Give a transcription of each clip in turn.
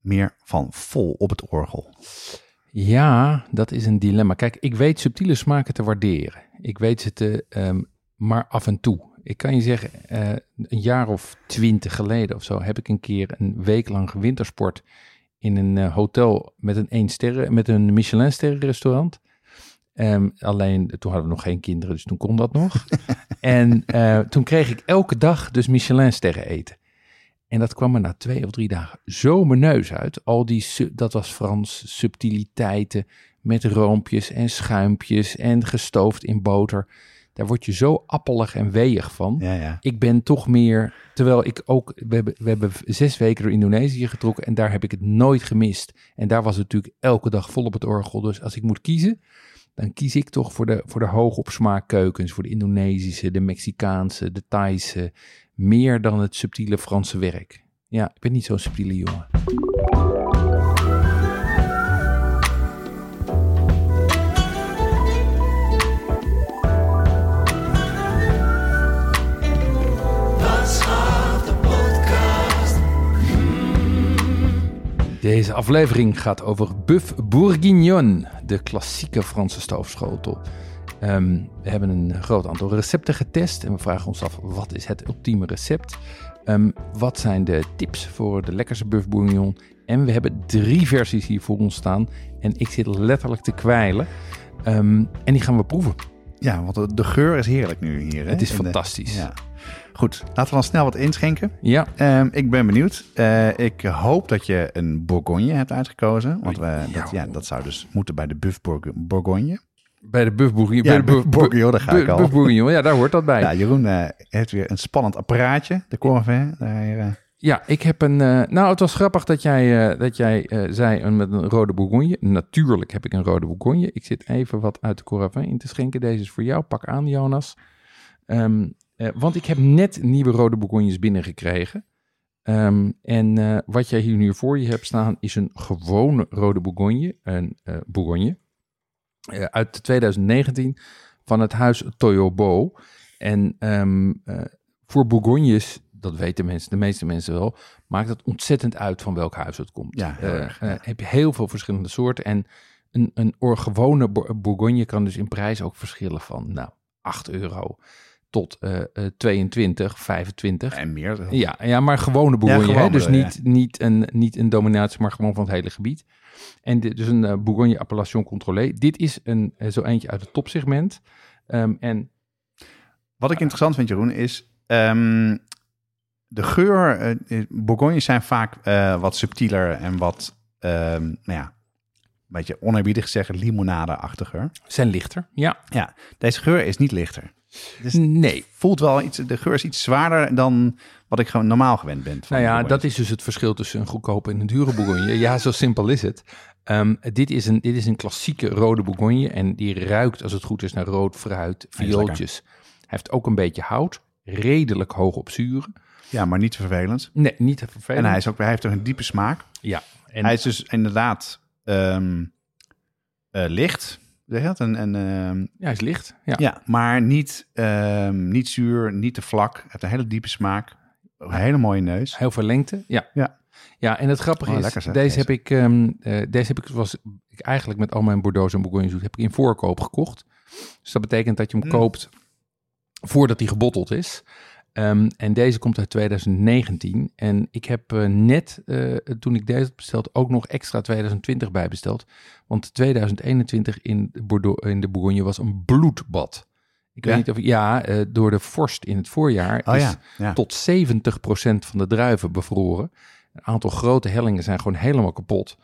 meer van vol op het orgel? Ja, dat is een dilemma. Kijk, ik weet subtiele smaken te waarderen. Ik weet ze te, ehm, maar af en toe. Ik kan je zeggen, eh, een jaar of twintig geleden of zo heb ik een keer een week lang wintersport in een eh, hotel met een één sterren, met een Michelin sterren restaurant. Ehm, alleen toen hadden we nog geen kinderen, dus toen kon dat nog. en eh, toen kreeg ik elke dag dus Michelin sterren eten. En dat kwam er na twee of drie dagen zo mijn neus uit. Al die, dat was Frans, subtiliteiten met roompjes en schuimpjes en gestoofd in boter. Daar word je zo appelig en weeg van. Ja, ja. Ik ben toch meer, terwijl ik ook, we hebben, we hebben zes weken door Indonesië getrokken en daar heb ik het nooit gemist. En daar was het natuurlijk elke dag vol op het orgel. Dus als ik moet kiezen, dan kies ik toch voor de, voor de hoog op smaak keukens. Voor de Indonesische, de Mexicaanse, de Thaise. Meer dan het subtiele Franse werk. Ja, ik ben niet zo'n subtiele jongen. Deze aflevering gaat over Buff Bourguignon, de klassieke Franse stoofschotel. Ehm, we hebben een groot aantal recepten getest en we vragen ons af wat is het ultieme recept? Ehm, wat zijn de tips voor de lekkerste Buff Bourguignon? En we hebben drie versies hier voor ons staan en ik zit letterlijk te kwijlen. Ehm, en die gaan we proeven. Ja, want de, de geur is heerlijk nu hier. Hè? Het is In de- fantastisch. ja. Goed, laten we dan snel wat inschenken. Ja, ik ben benieuwd. Eh, ik hoop dat je een Bourgogne hebt uitgekozen. Want we, dat, ja, dat zou dus moeten bij de Buff Bourg- Bourgogne. Bij de Buff Bourguignon. Ja, bij de Buff Bourguignon, daar ga ik al. Buff Bourguignon, ja, daar hoort dat bij. Ja, Jeroen eh, heeft weer een spannend apparaatje. De Corvin. Eh, Ja, ik heb een. eh, nou, het was grappig dat jij, dat jij zei een, met een rode Bourgogne. Natuurlijk heb ik een rode Bourgogne. Ik zit even wat uit de Coravin in te schenken. Deze is voor jou. Pak aan, Jonas. Ehm, eh, want ik heb net nieuwe rode Bourgognes binnengekregen. Ehm, en wat jij hier nu voor je hebt staan is een gewone rode Bourgogne. Een Bourgogne. Eh, uit 2019 van het huis Toyobo. En ehm, eh, voor Bourgognes, dat weten mensen, de meeste mensen wel, maakt het ontzettend uit van welk huis het komt. Ja, heel Eh, erg, ja. heb je heel veel verschillende soorten. En een, een gewone Bour- Bourgogne kan dus in prijs ook verschillen van nou, 8 euro tot eh, eh, 22, 25. en meer. Ja, ja, maar gewone Bourgogne. hè? Dus niet, niet, een, niet een dominatie, maar gewoon van het hele gebied. En dit, dus een eh, Bourgogne Appellation Contrôlée. Dit is een, eh, zo eentje uit het topsegment. Ehm, en Wat ik interessant vind, Jeroen, is ehm, de geur. eh, Bourgognes zijn vaak wat subtieler en wat, ehm, nou ja, een beetje oneerbiedig zeggen, limonade-achtiger. zijn lichter. Ja, Ja, deze geur is niet lichter. Dus nee. voelt wel iets, de geur is iets zwaarder dan wat ik gewoon normaal gewend ben. van Nou ja, dat is dus het verschil tussen een goedkope en een dure Bourgogne. Ja, zo simpel is het. Ehm, dit, is een, dit is een klassieke rode Bourgogne en die ruikt als het goed is naar rood fruit, viooltjes. Hij heeft ook een beetje hout, redelijk hoog op zuren. Ja, maar niet vervelend. Nee, niet vervelend. En hij, is ook, hij heeft ook een diepe smaak. Ja, en hij is dus inderdaad ehm, eh, licht. Zeg je dat? En, en, ehm, ja, hij is licht. Ja. ja, maar niet, ehm, niet zuur, niet te vlak. Hij heeft een hele diepe smaak. Een hele mooie neus. Heel veel lengte, ja. Ja. Ja, en het grappige Oh, is, lekker zeg, deze, deze. heb ik, ehm, eh, deze heb ik, was ik eigenlijk met al mijn Bordeaux en Bourgogne zoet, heb ik in voorkoop gekocht. Dus dat betekent dat je hem Mm. koopt voordat hij gebotteld is. Ehm, en deze komt uit 2019. En ik heb eh, net, eh, toen ik deze besteld, ook nog extra 2020 bijbesteld. Want 2021 in, Bordeaux, in de Bourgogne was een bloedbad. Ik Ja? weet niet of... Ja, eh, door de vorst in het voorjaar Oh is ja, ja. tot 70% van de druiven bevroren. Een aantal grote hellingen zijn gewoon helemaal kapot.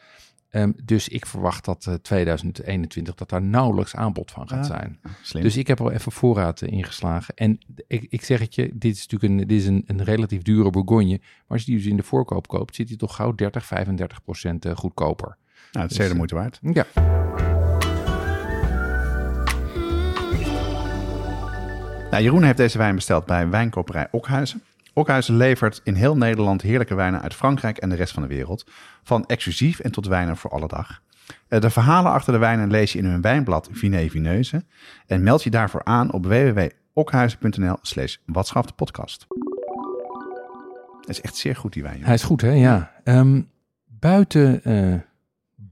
Ehm, dus ik verwacht dat eh, 2021 dat daar nauwelijks aanbod van gaat Ja. zijn. Slim. Dus ik heb al even voorraad eh, ingeslagen. En ik, ik zeg het je, dit is natuurlijk een, dit is een, een relatief dure Bourgogne. Maar als je die dus in de voorkoop koopt, zit die toch gauw 30, 35 procent eh, goedkoper. nou, het is dus, zeer de moeite waard. Ja. Nou, Jeroen heeft deze wijn besteld bij wijnkoperij Okhuizen. Okhuizen levert in heel Nederland heerlijke wijnen uit Frankrijk en de rest van de wereld. Van exclusief en tot wijnen voor alle dag. Eh, De verhalen achter de wijnen lees je in hun wijnblad Viné Vineuze. En meld je daarvoor aan op www.okhuizen.nl slash podcast. Het is echt zeer goed die wijn. Hij is goed, hè? Ja. Ehm, buiten eh,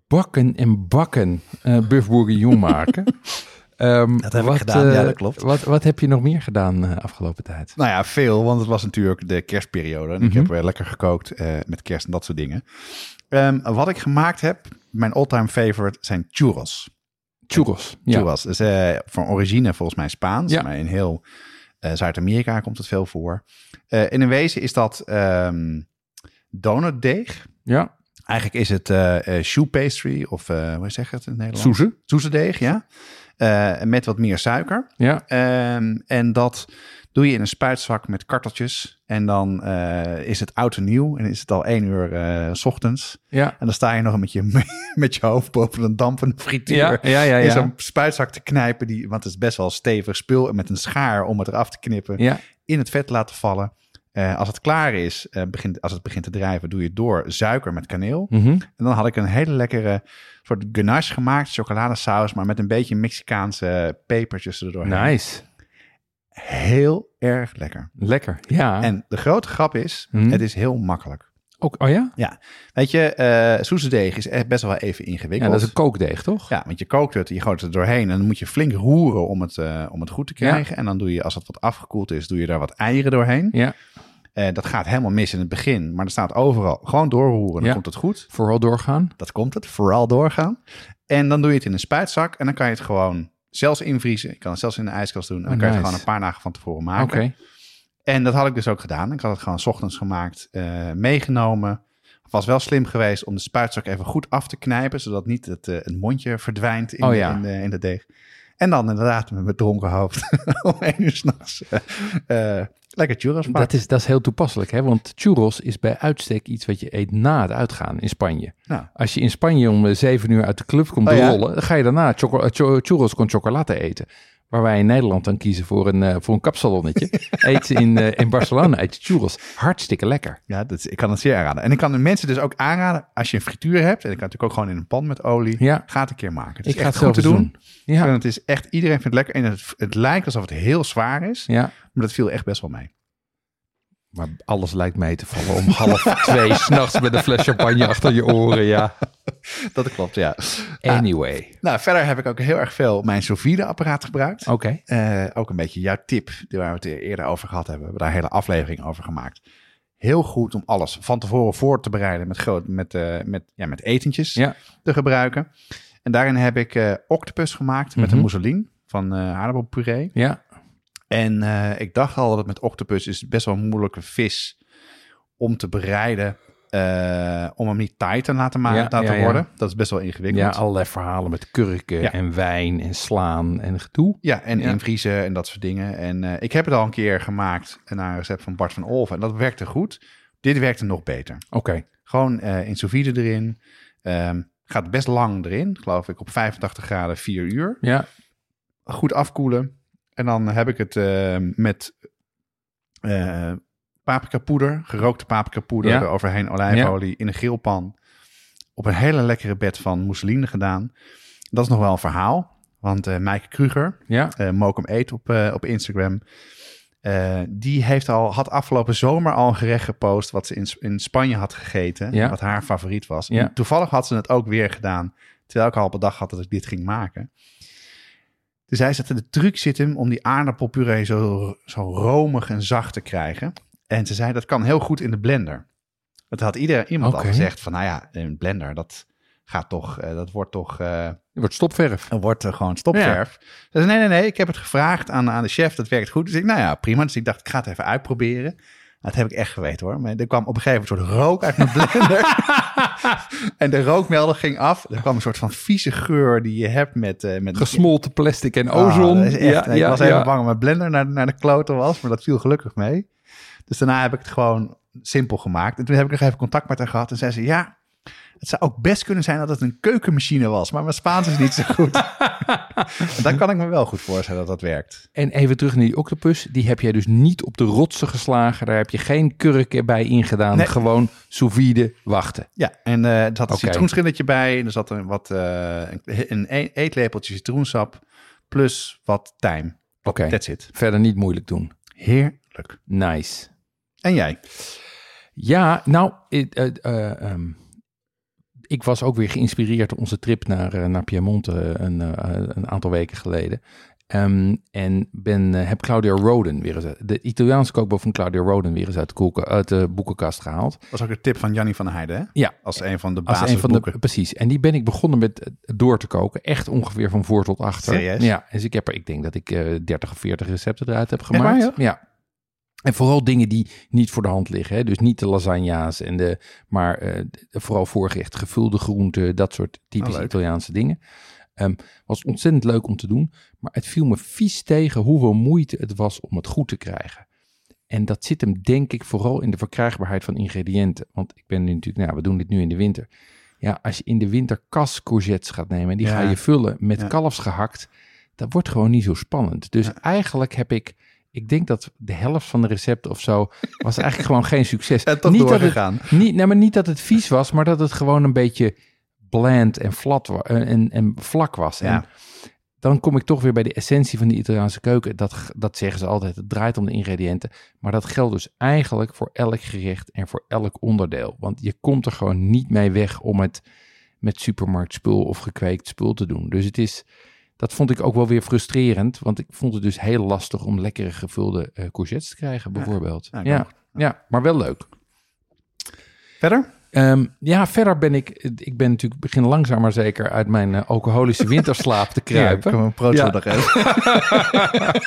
bakken en bakken eh Buff Bourguignon maken. Ehm, Dat heb ik wat, gedaan, ja, eh, dat klopt. Wat, wat heb je nog meer gedaan eh, afgelopen tijd? Nou ja, veel, want het was natuurlijk de kerstperiode. En ik Mhm. heb weer lekker gekookt eh, met kerst en dat soort dingen. Ehm, wat ik gemaakt heb, mijn all-time favorite, zijn churros. Churros. Ja. Churros. Dus, eh, van origine volgens mij Spaans. Ja. Maar in heel eh, Zuid-Amerika komt het veel voor. Eh in een wezen is dat ehm donutdeeg. ja. Eigenlijk is het eh eh, choux pastry of eh, hoe zeg je het in het Nederlands? Soeze. Soezedeeg, ja. Eh, met wat meer suiker. Ja. Ehm, en dat doe je in een spuitzak met karteltjes. En dan eh, is het oud en nieuw. En is het al één uur eh, s ochtends. Ja. En dan sta je nog met je, met je hoofd boven een dampende frituur. Ja, ja, ja. In ja. zo'n spuitzak te knijpen. Die, want het is best wel stevig spul. En met een schaar om het eraf te knippen. ja. In het vet laten vallen. Eh, als het klaar is, eh, begint, als het begint te drijven, doe je door suiker met kaneel. Mhm. En dan had ik een hele lekkere soort ganache gemaakt. Chocoladesaus, maar met een beetje Mexicaanse pepertjes erdoor. Nice. Heel erg lekker. Lekker. Ja. En de grote grap is, Mhm. het is heel makkelijk. Ook, oh ja? Weet je, eh soezedeeg is echt best wel even Ja, ingewikkeld. dat is een kookdeeg, toch? Ja, want je kookt het, je gooit het er doorheen en dan moet je flink roeren om het, om het goed te krijgen. En dan doe je, als het wat afgekoeld is, doe je daar wat eieren doorheen. Ja. Eh, dat gaat helemaal mis in het begin, maar er staat overal gewoon doorroeren, dan Ja. komt het goed. Vooral doorgaan. Dat komt het, vooral doorgaan. En dan doe je het in een spuitzak en dan kan je het gewoon zelfs invriezen. Je kan het zelfs in de ijskast doen en dan Oh, kan je het gewoon een paar dagen van tevoren Oké. maken. En dat had ik dus ook gedaan. Ik had het gewoon 's ochtends gemaakt, eh, meegenomen. Was wel slim geweest om de spuitzak even goed af te knijpen, zodat niet het, eh, het mondje verdwijnt in, Oh ja. in, de, in de deeg. En dan inderdaad met mijn dronken hoofd om één uur s'nachts uh, lekker churros maken. Dat is, dat is heel toepasselijk, hè? want churros is bij uitstek iets wat je eet na het uitgaan in Spanje. Nou. Als je in Spanje om eh, zeven uur uit de club komt Oh ja? rollen, dan ga je daarna eh, churros con chocolate eten. Waar wij in Nederland dan kiezen voor een, eh, voor een kapsalonnetje. eet ze in, eh, in Barcelona eet je churros. Hartstikke lekker. Ja, dat is, ik kan het zeer aanraden. En ik kan de mensen dus ook aanraden, als je een frituur hebt, en ik kan natuurlijk ook gewoon in een pan met olie, Ja. ga het een keer maken. Het is Ik ga echt het goed te doen. doen. Ja, En het is echt, iedereen vindt het lekker. En het, het lijkt alsof het heel zwaar is, ja. maar dat viel echt best wel mee. Maar alles lijkt mee te vallen om half twee s'nachts met een fles champagne achter je oren. Ja. Dat klopt, ja. Anyway. Nou, verder heb ik ook heel erg veel mijn sous apparaat gebruikt. Oké. Eh, ook een beetje jouw tip, die waar we het eerder over gehad hebben. We hebben daar een hele aflevering over gemaakt. Heel goed om alles van tevoren voor te bereiden met, groot, met, eh, met, ja, met etentjes Ja. te gebruiken. En daarin heb ik eh, octopus gemaakt met Mhm. een mousseline van eh aardappelpuree. Ja. En eh, ik dacht al dat het met octopus is best wel een moeilijke vis om te bereiden. eh, om hem niet taai te laten, ma- Ja, laten ja, ja. worden. Dat is best wel ingewikkeld. ja, allerlei verhalen met kurken en wijn en slaan en gedoe. Ja, en invriezen en dat soort dingen. En eh, ik heb het al een keer gemaakt naar een recept van Bart van Olven. En dat werkte goed. Dit werkte nog beter. Oké. Gewoon eh in sous vide erin. Ehm, gaat best lang erin, geloof ik, op 85 graden, 4 uur. Ja. Goed afkoelen. En dan heb ik het eh, met eh paprika poeder, gerookte paprika poeder, Ja. overheen olijfolie in een grillpan. Op een hele lekkere bed van mousseline gedaan. Dat is nog wel een verhaal. Want eh Maaike Kruger, Ja. eh Mokum Eet op, op Instagram. Die heeft al, had afgelopen zomer al een gerecht gepost wat ze in, in Spanje had gegeten. Ja. Wat haar favoriet was. Ja. En Toevallig had ze het ook weer gedaan. Terwijl ik al bedacht had dat ik dit ging maken. Dus hij zette de truc zit hem om die aardappelpuree zo, zo romig en zacht te krijgen. En ze zei dat kan heel goed in de blender. Dat had ieder, iemand al gezegd van nou ja, een blender dat gaat toch, eh, dat wordt toch... eh, wordt stopverf. dan wordt er gewoon stopverf. Ze zei, nee, nee, nee, ik heb het gevraagd aan, aan de chef, dat werkt goed. Dus ik, nou ja, prima. Dus ik dacht, ik ga het even uitproberen. Dat heb ik echt geweten hoor. Maar er kwam op een gegeven moment een soort rook uit mijn blender. en de rookmelder ging af. Er kwam een soort van vieze geur die je hebt met... eh met Gesmolten plastic en Ah, ozon. echt- ja, ik ja, was even bang dat mijn blender naar, naar de kloten was, maar dat viel gelukkig mee. Dus daarna heb ik het gewoon simpel gemaakt. En toen heb ik nog even contact met haar gehad en zei ze... Ja, het zou ook best kunnen zijn dat het een keukenmachine was, maar mijn Spaans is niet zo goed. Dan kan ik me wel goed voorstellen dat dat werkt. En even terug naar die octopus. Die heb jij dus niet op de rotsen geslagen. Daar heb je geen kurk bij ingedaan. Nee. Gewoon sous vide wachten. Ja, en eh er zat een Oké. citroenschilletje bij. En er zat een, wat, eh, een, een e- eetlepeltje citroensap plus wat tijm. Oké. That's it. Verder niet moeilijk doen. Heerlijk. Nice. En jij? Ja, nou, ehm, ik was ook weer geïnspireerd door onze trip naar, eh, naar Piemonte een, eh, een aantal weken geleden. Ehm, en ben, eh, heb Claudia Roden weer eens, de Italiaanse kookboek van Claudia Roden weer eens uit de, uit boekenkast gehaald. Dat was ook de tip van Jannie van der Heijden, hè? Ja. Als een van de een basisboeken. precies. En die ben ik begonnen met eh, door te koken. Echt ongeveer van voor tot achter. Serieus? Ja. Dus ik heb er, ik denk dat ik eh 30 of 40 recepten eruit heb waar, gemaakt. joh? ja. En vooral dingen die niet voor de hand liggen. Hè? Dus niet de lasagna's en de, maar de- vooral voorgerecht, gevulde groenten, dat soort typische Oh, leuk. Italiaanse dingen. Ehm, was ontzettend leuk om te doen, maar het viel me vies tegen hoeveel moeite het was om het goed te krijgen. En dat zit hem denk ik vooral in de verkrijgbaarheid van ingrediënten. Want ik ben nu natuurlijk, nou, we doen dit nu in de winter. Ja, als je in de winter kas courgettes gaat nemen en die Ja. ga je vullen met Ja. kalfsgehakt, dat wordt gewoon niet zo spannend. Dus eigenlijk heb ik, ik denk dat de helft van de recepten of zo was eigenlijk gewoon geen succes. En toch niet dat het, doorgegaan. niet, nou, maar niet dat het vies was, maar dat het gewoon een beetje bland en, flat en, en vlak was. Ja. En dan kom ik toch weer bij de essentie van de Italiaanse keuken. Dat, dat zeggen ze altijd, het draait om de ingrediënten. Maar dat geldt dus eigenlijk voor elk gerecht en voor elk onderdeel. Want je komt er gewoon niet mee weg om het met supermarktspul of gekweekt spul te doen. Dus het is, dat vond ik ook wel weer frustrerend. Want ik vond het dus heel lastig om lekkere gevulde eh, courgettes te krijgen, bijvoorbeeld. Ja, Ja, maar wel leuk. Verder? Ehm, ja, verder ben ik, ik ben natuurlijk begin langzaam maar zeker uit mijn eh, alcoholische winterslaap te kruipen. Ja, ik een broodje Ja. nog even.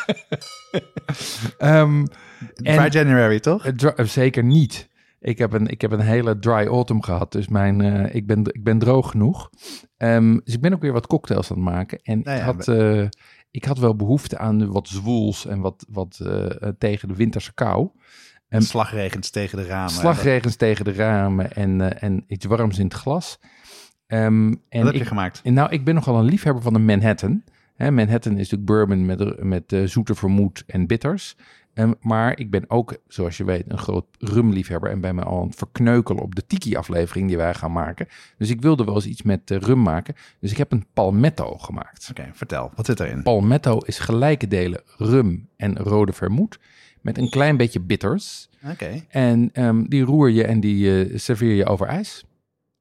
Ehm, Dry en- January, toch? eh, zeker niet. Ik heb, een, ik heb een hele dry autumn gehad, dus mijn, eh, ik, ben, ik ben droog genoeg. Ehm, dus ik ben ook weer wat cocktails aan het maken. En Nou ik, had, eh, ik had wel behoefte aan wat zwoels en wat, wat eh, tegen de winterse kou. en- Slagregens tegen de ramen. Slagregens tegen de ramen en, en iets warms in het glas. Ehm, Wat en heb ik, je gemaakt? Nou, ik ben nogal een liefhebber van de Manhattan. Hè, Manhattan is natuurlijk bourbon met, met eh, zoete vermoed en bitters. Ehm, maar ik ben ook, zoals je weet, een groot rumliefhebber. En ben me al aan het verkneukelen op de Tiki-aflevering die wij gaan maken. Dus ik wilde wel eens iets met eh, rum maken. Dus ik heb een palmetto gemaakt. Oké, vertel. Wat zit erin? Palmetto is gelijke delen rum en rode vermoed. Met een klein beetje bitters. Oké. En ehm, die roer je en die eh, serveer je over ijs.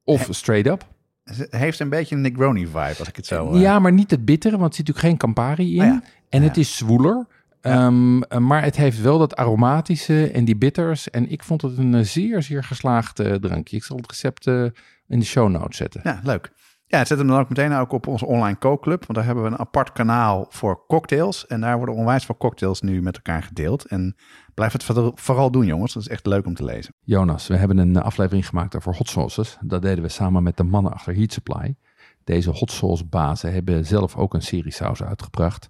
Of straight up. Het heeft een beetje een Negroni-vibe, als ik het zo... eh, Ja, maar niet het bittere, want er zit natuurlijk geen Campari in. Ja. En Ja. het is zwoeler. Ja. Ehm, eh, maar het heeft wel dat aromatische en die bitters. En ik vond het een eh, zeer, zeer geslaagd drankje. Ik zal het recept eh, in de show notes zetten. Ja, leuk. Ja, zet hem dan ook meteen ook op onze online kookclub. Want daar hebben we een apart kanaal voor cocktails. En daar worden onwijs veel cocktails nu met elkaar gedeeld. En blijf het vooral- doen, jongens. Dat is echt leuk om te lezen. Jonas, we hebben een aflevering gemaakt over hot sauces. Dat deden we samen met de mannen achter Heat Supply. Deze hot sauce bazen hebben zelf ook een serie saus uitgebracht.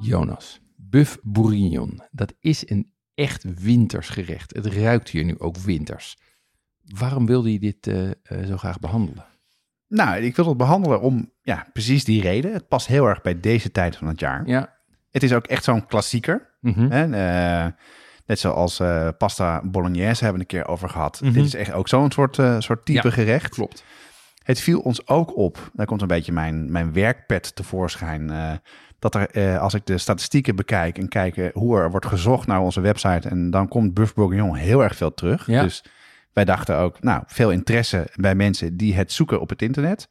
Jonas, buff bourguignon, dat is een echt winters gerecht. Het ruikt hier nu ook winters. Waarom wilde je dit eh, eh, zo graag behandelen? Nou, ik wil het behandelen om ja, precies die reden. Het past heel erg bij deze tijd van het jaar. Ja. Het is ook echt zo'n klassieker. Mhm. Hè? Eh, net zoals pasta bolognese hebben we een keer over gehad. Mhm. Dit is echt ook zo'n soort, soort type Ja. gerecht. Klopt. Het viel ons ook op, daar komt een beetje mijn, mijn werkpad tevoorschijn, dat er, eh, als ik de statistieken bekijk en kijk eh, hoe er wordt gezocht naar onze website, en dan komt Buff Bourguignon heel erg veel terug. Ja. Dus wij dachten ook, nou, veel interesse bij mensen die het zoeken op het internet.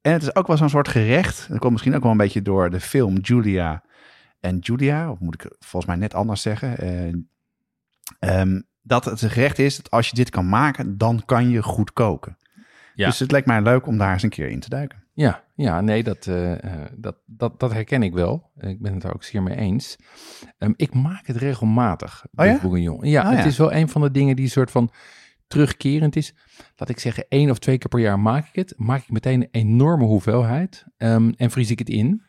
En het is ook wel zo'n soort gerecht. Dat komt misschien ook wel een beetje door de film Julia en Julia. Of moet ik volgens mij net anders zeggen. Eh, ehm, dat het een gerecht is dat als je dit kan maken, dan kan je goed koken. Ja. Dus het lijkt mij leuk om daar eens een keer in te duiken. Ja, ja nee, dat, eh, eh, dat, dat, dat herken ik wel. Ik ben het er ook zeer mee eens. Ehm, ik maak het regelmatig, Oh ja? bourguignon. Ja, Oh het ja. is wel een van de dingen die soort van terugkerend is. Laat ik zeggen, één of twee keer per jaar maak ik het. Maak ik meteen een enorme hoeveelheid ehm, en vries ik het in.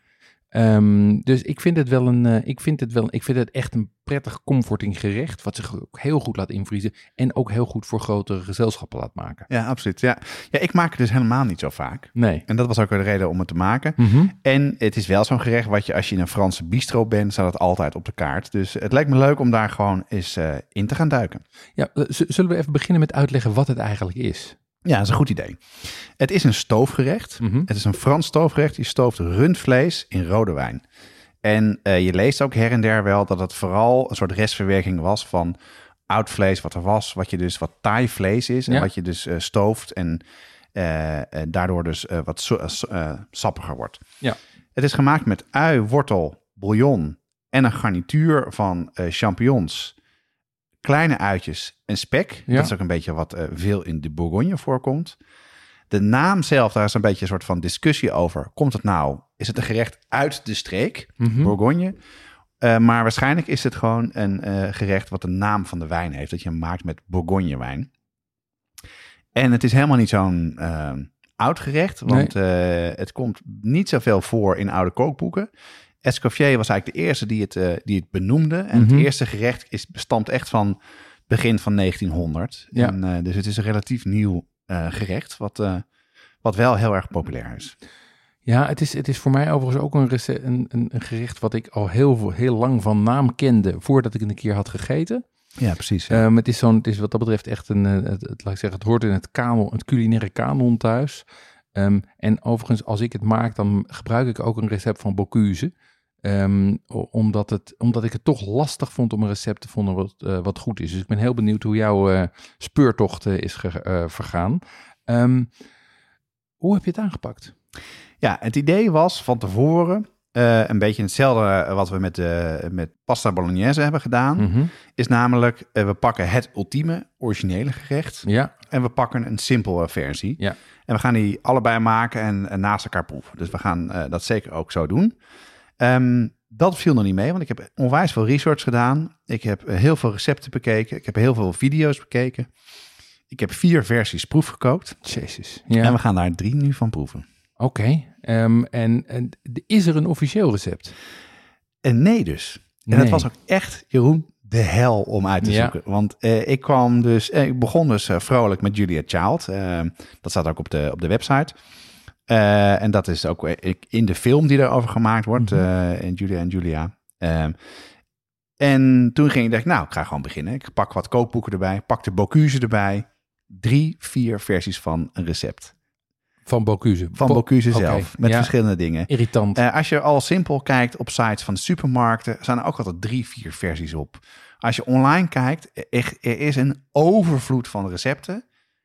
Ehm, dus ik vind het wel een, eh, ik vind het wel, ik vind het echt een prettig comforting gerecht, wat zich ook heel goed laat invriezen en ook heel goed voor grotere gezelschappen laat maken. Ja, absoluut. Ja. ja, ik maak het dus helemaal niet zo vaak. Nee. En dat was ook de reden om het te maken. Mhm. En het is wel zo'n gerecht wat je als je in een Franse bistro bent, staat het altijd op de kaart. Dus het lijkt me leuk om daar gewoon eens eh, in te gaan duiken. Ja, eh, zullen we even beginnen met uitleggen wat het eigenlijk is? Ja, dat is een goed idee. Het is een stoofgerecht. Mhm. Het is een Frans stoofgerecht. Je stooft rundvlees in rode wijn. En eh, je leest ook her en der wel dat het vooral een soort restverwerking was van oud vlees wat er was. Wat je dus wat taai vlees is. En Ja. wat je dus eh, stooft en eh, daardoor dus wat so- sappiger wordt. Ja. Het is gemaakt met ui, wortel, bouillon en een garnituur van champignons, kleine uitjes en spek. Ja. Dat is ook een beetje wat eh, veel in de Bourgogne voorkomt. De naam zelf, daar is een beetje een soort van discussie over. Komt het nou, is het een gerecht uit de streek, Mhm. Bourgogne? Eh, maar waarschijnlijk is het gewoon een eh, gerecht wat de naam van de wijn heeft. Dat je hem maakt met Bourgogne wijn. En het is helemaal niet zo'n oud gerecht. Want het komt niet zoveel voor in oude kookboeken. Escoffier was eigenlijk de eerste die het, eh, die het benoemde. En Mhm. het eerste gerecht is, bestamt echt van begin van 1900. Ja. En, eh, dus het is een relatief nieuw eh, gerecht. Wat, wat wel heel erg populair is. Ja, het is, het is voor mij overigens ook een, een, een, gerecht wat ik al heel, veel- heel lang van naam kende voordat ik het een keer had gegeten. Ja, precies. Ehm, het, is zo'n, het is wat dat betreft echt een, het, het, laat ik zeggen, het hoort in het, kanon, het culinaire kanon thuis. Ehm, en overigens, als ik het maak, dan gebruik ik ook een recept van Bocuse. Ehm, omdat, het, omdat ik het toch lastig vond om een recept te vinden wat, eh, wat goed is. Dus ik ben heel benieuwd hoe jouw eh, speurtocht eh, is ge- vergaan. Ehm, hoe heb je het aangepakt? Ja, het idee was van tevoren een beetje hetzelfde wat we met, met pasta bolognese hebben gedaan. Mhm. Is namelijk, we pakken het ultieme originele gerecht Ja, en we pakken een simpele versie. Ja. En we gaan die allebei maken en, en naast elkaar proeven. Dus we gaan dat zeker ook zo doen. Ehm, dat viel nog niet mee, want ik heb onwijs veel research gedaan. Ik heb eh, heel veel recepten bekeken. Ik heb heel veel video's bekeken. Ik heb vier versies proefgekookt. jezus. Ja. En we gaan daar drie nu van proeven. Oké, ehm, en, en is er een officieel recept? En nee dus. En het was ook echt, Jeroen, de hel om uit te Ja. zoeken. Want eh, ik kwam dus, eh, ik begon dus eh, vrolijk met Julia Child. Eh, dat staat ook op de, op de website. Eh, en dat is ook eh, in de film die erover gemaakt wordt, Mhm. eh, in Julia en Julia. Ehm, en toen ging ik, dacht nou, ik ga gewoon beginnen. Ik pak wat kookboeken erbij, pak de Bocuse erbij. Drie, vier versies van een recept. Van Bocuse. Van Bo- Bocuse oké, zelf, met ja. verschillende dingen. Irritant. Als je al simpel kijkt op sites van de supermarkten, staan er ook altijd drie, vier versies op. Als je online kijkt, er is een overvloed van recepten. Het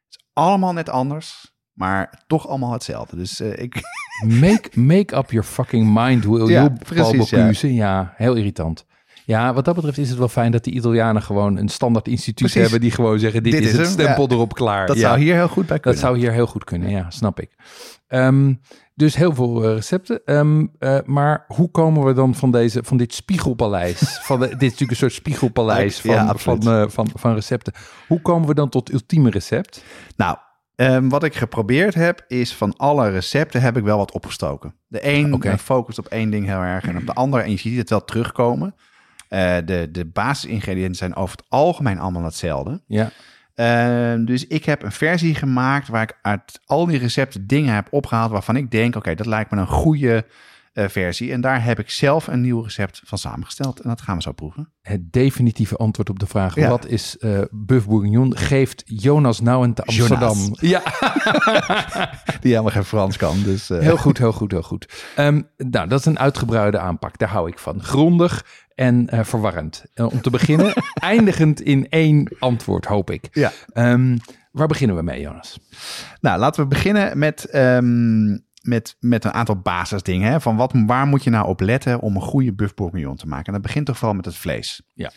is allemaal net anders, maar toch allemaal hetzelfde. Dus eh, ik, Make, make up your fucking mind, will Ja, you, precies, ja. Bocuse. Ja. heel irritant. Ja, wat dat betreft is het wel fijn dat die Italianen gewoon een standaard instituut Precies. hebben die gewoon zeggen, dit, Dit is is het hem, stempel ja. erop klaar. dat Ja, zou hier heel goed bij dat kunnen. zou hier heel goed kunnen, ja, snap ik. Ehm, dus heel veel eh, recepten. Ehm, eh, maar hoe komen we dan van, deze, van dit spiegelpaleis? van de, dit is natuurlijk een soort spiegelpaleis van, van, van, van recepten. Hoe komen we dan tot ultieme recept? Nou, ehm, wat ik geprobeerd heb, is van alle recepten heb ik wel wat opgestoken. De een Oké. eh, focust op één ding heel erg en op de ander, en je ziet het wel terugkomen. Eh, de, de basisingrediënten zijn over het algemeen allemaal hetzelfde. Ja, Ehm, dus ik heb een versie gemaakt waar ik uit al die recepten dingen heb opgehaald waarvan ik denk, oké, dat lijkt me een goede versie. En daar heb ik zelf een nieuw recept van samengesteld. En dat gaan we zo proeven. Het definitieve antwoord op de vraag: Ja. wat is eh Buff Bourguignon? Geeft Jonas Nouwen te Amsterdam. Jonas. Ja, Die helemaal geen Frans kan. Dus, eh, heel goed, heel goed, heel goed. Ehm, nou, dat is een uitgebreide aanpak. Daar hou ik van. Grondig en eh, verwarrend. Eh, om te beginnen, eindigend in één antwoord, hoop ik. Ja. Ehm, waar beginnen we mee, Jonas? Nou, laten we beginnen met, ehm, met, met een aantal basisdingen. Hè? Van wat, waar moet je nou op letten om een goede buff bourguignon te maken? En dat begint toch vooral met het vlees. Ja.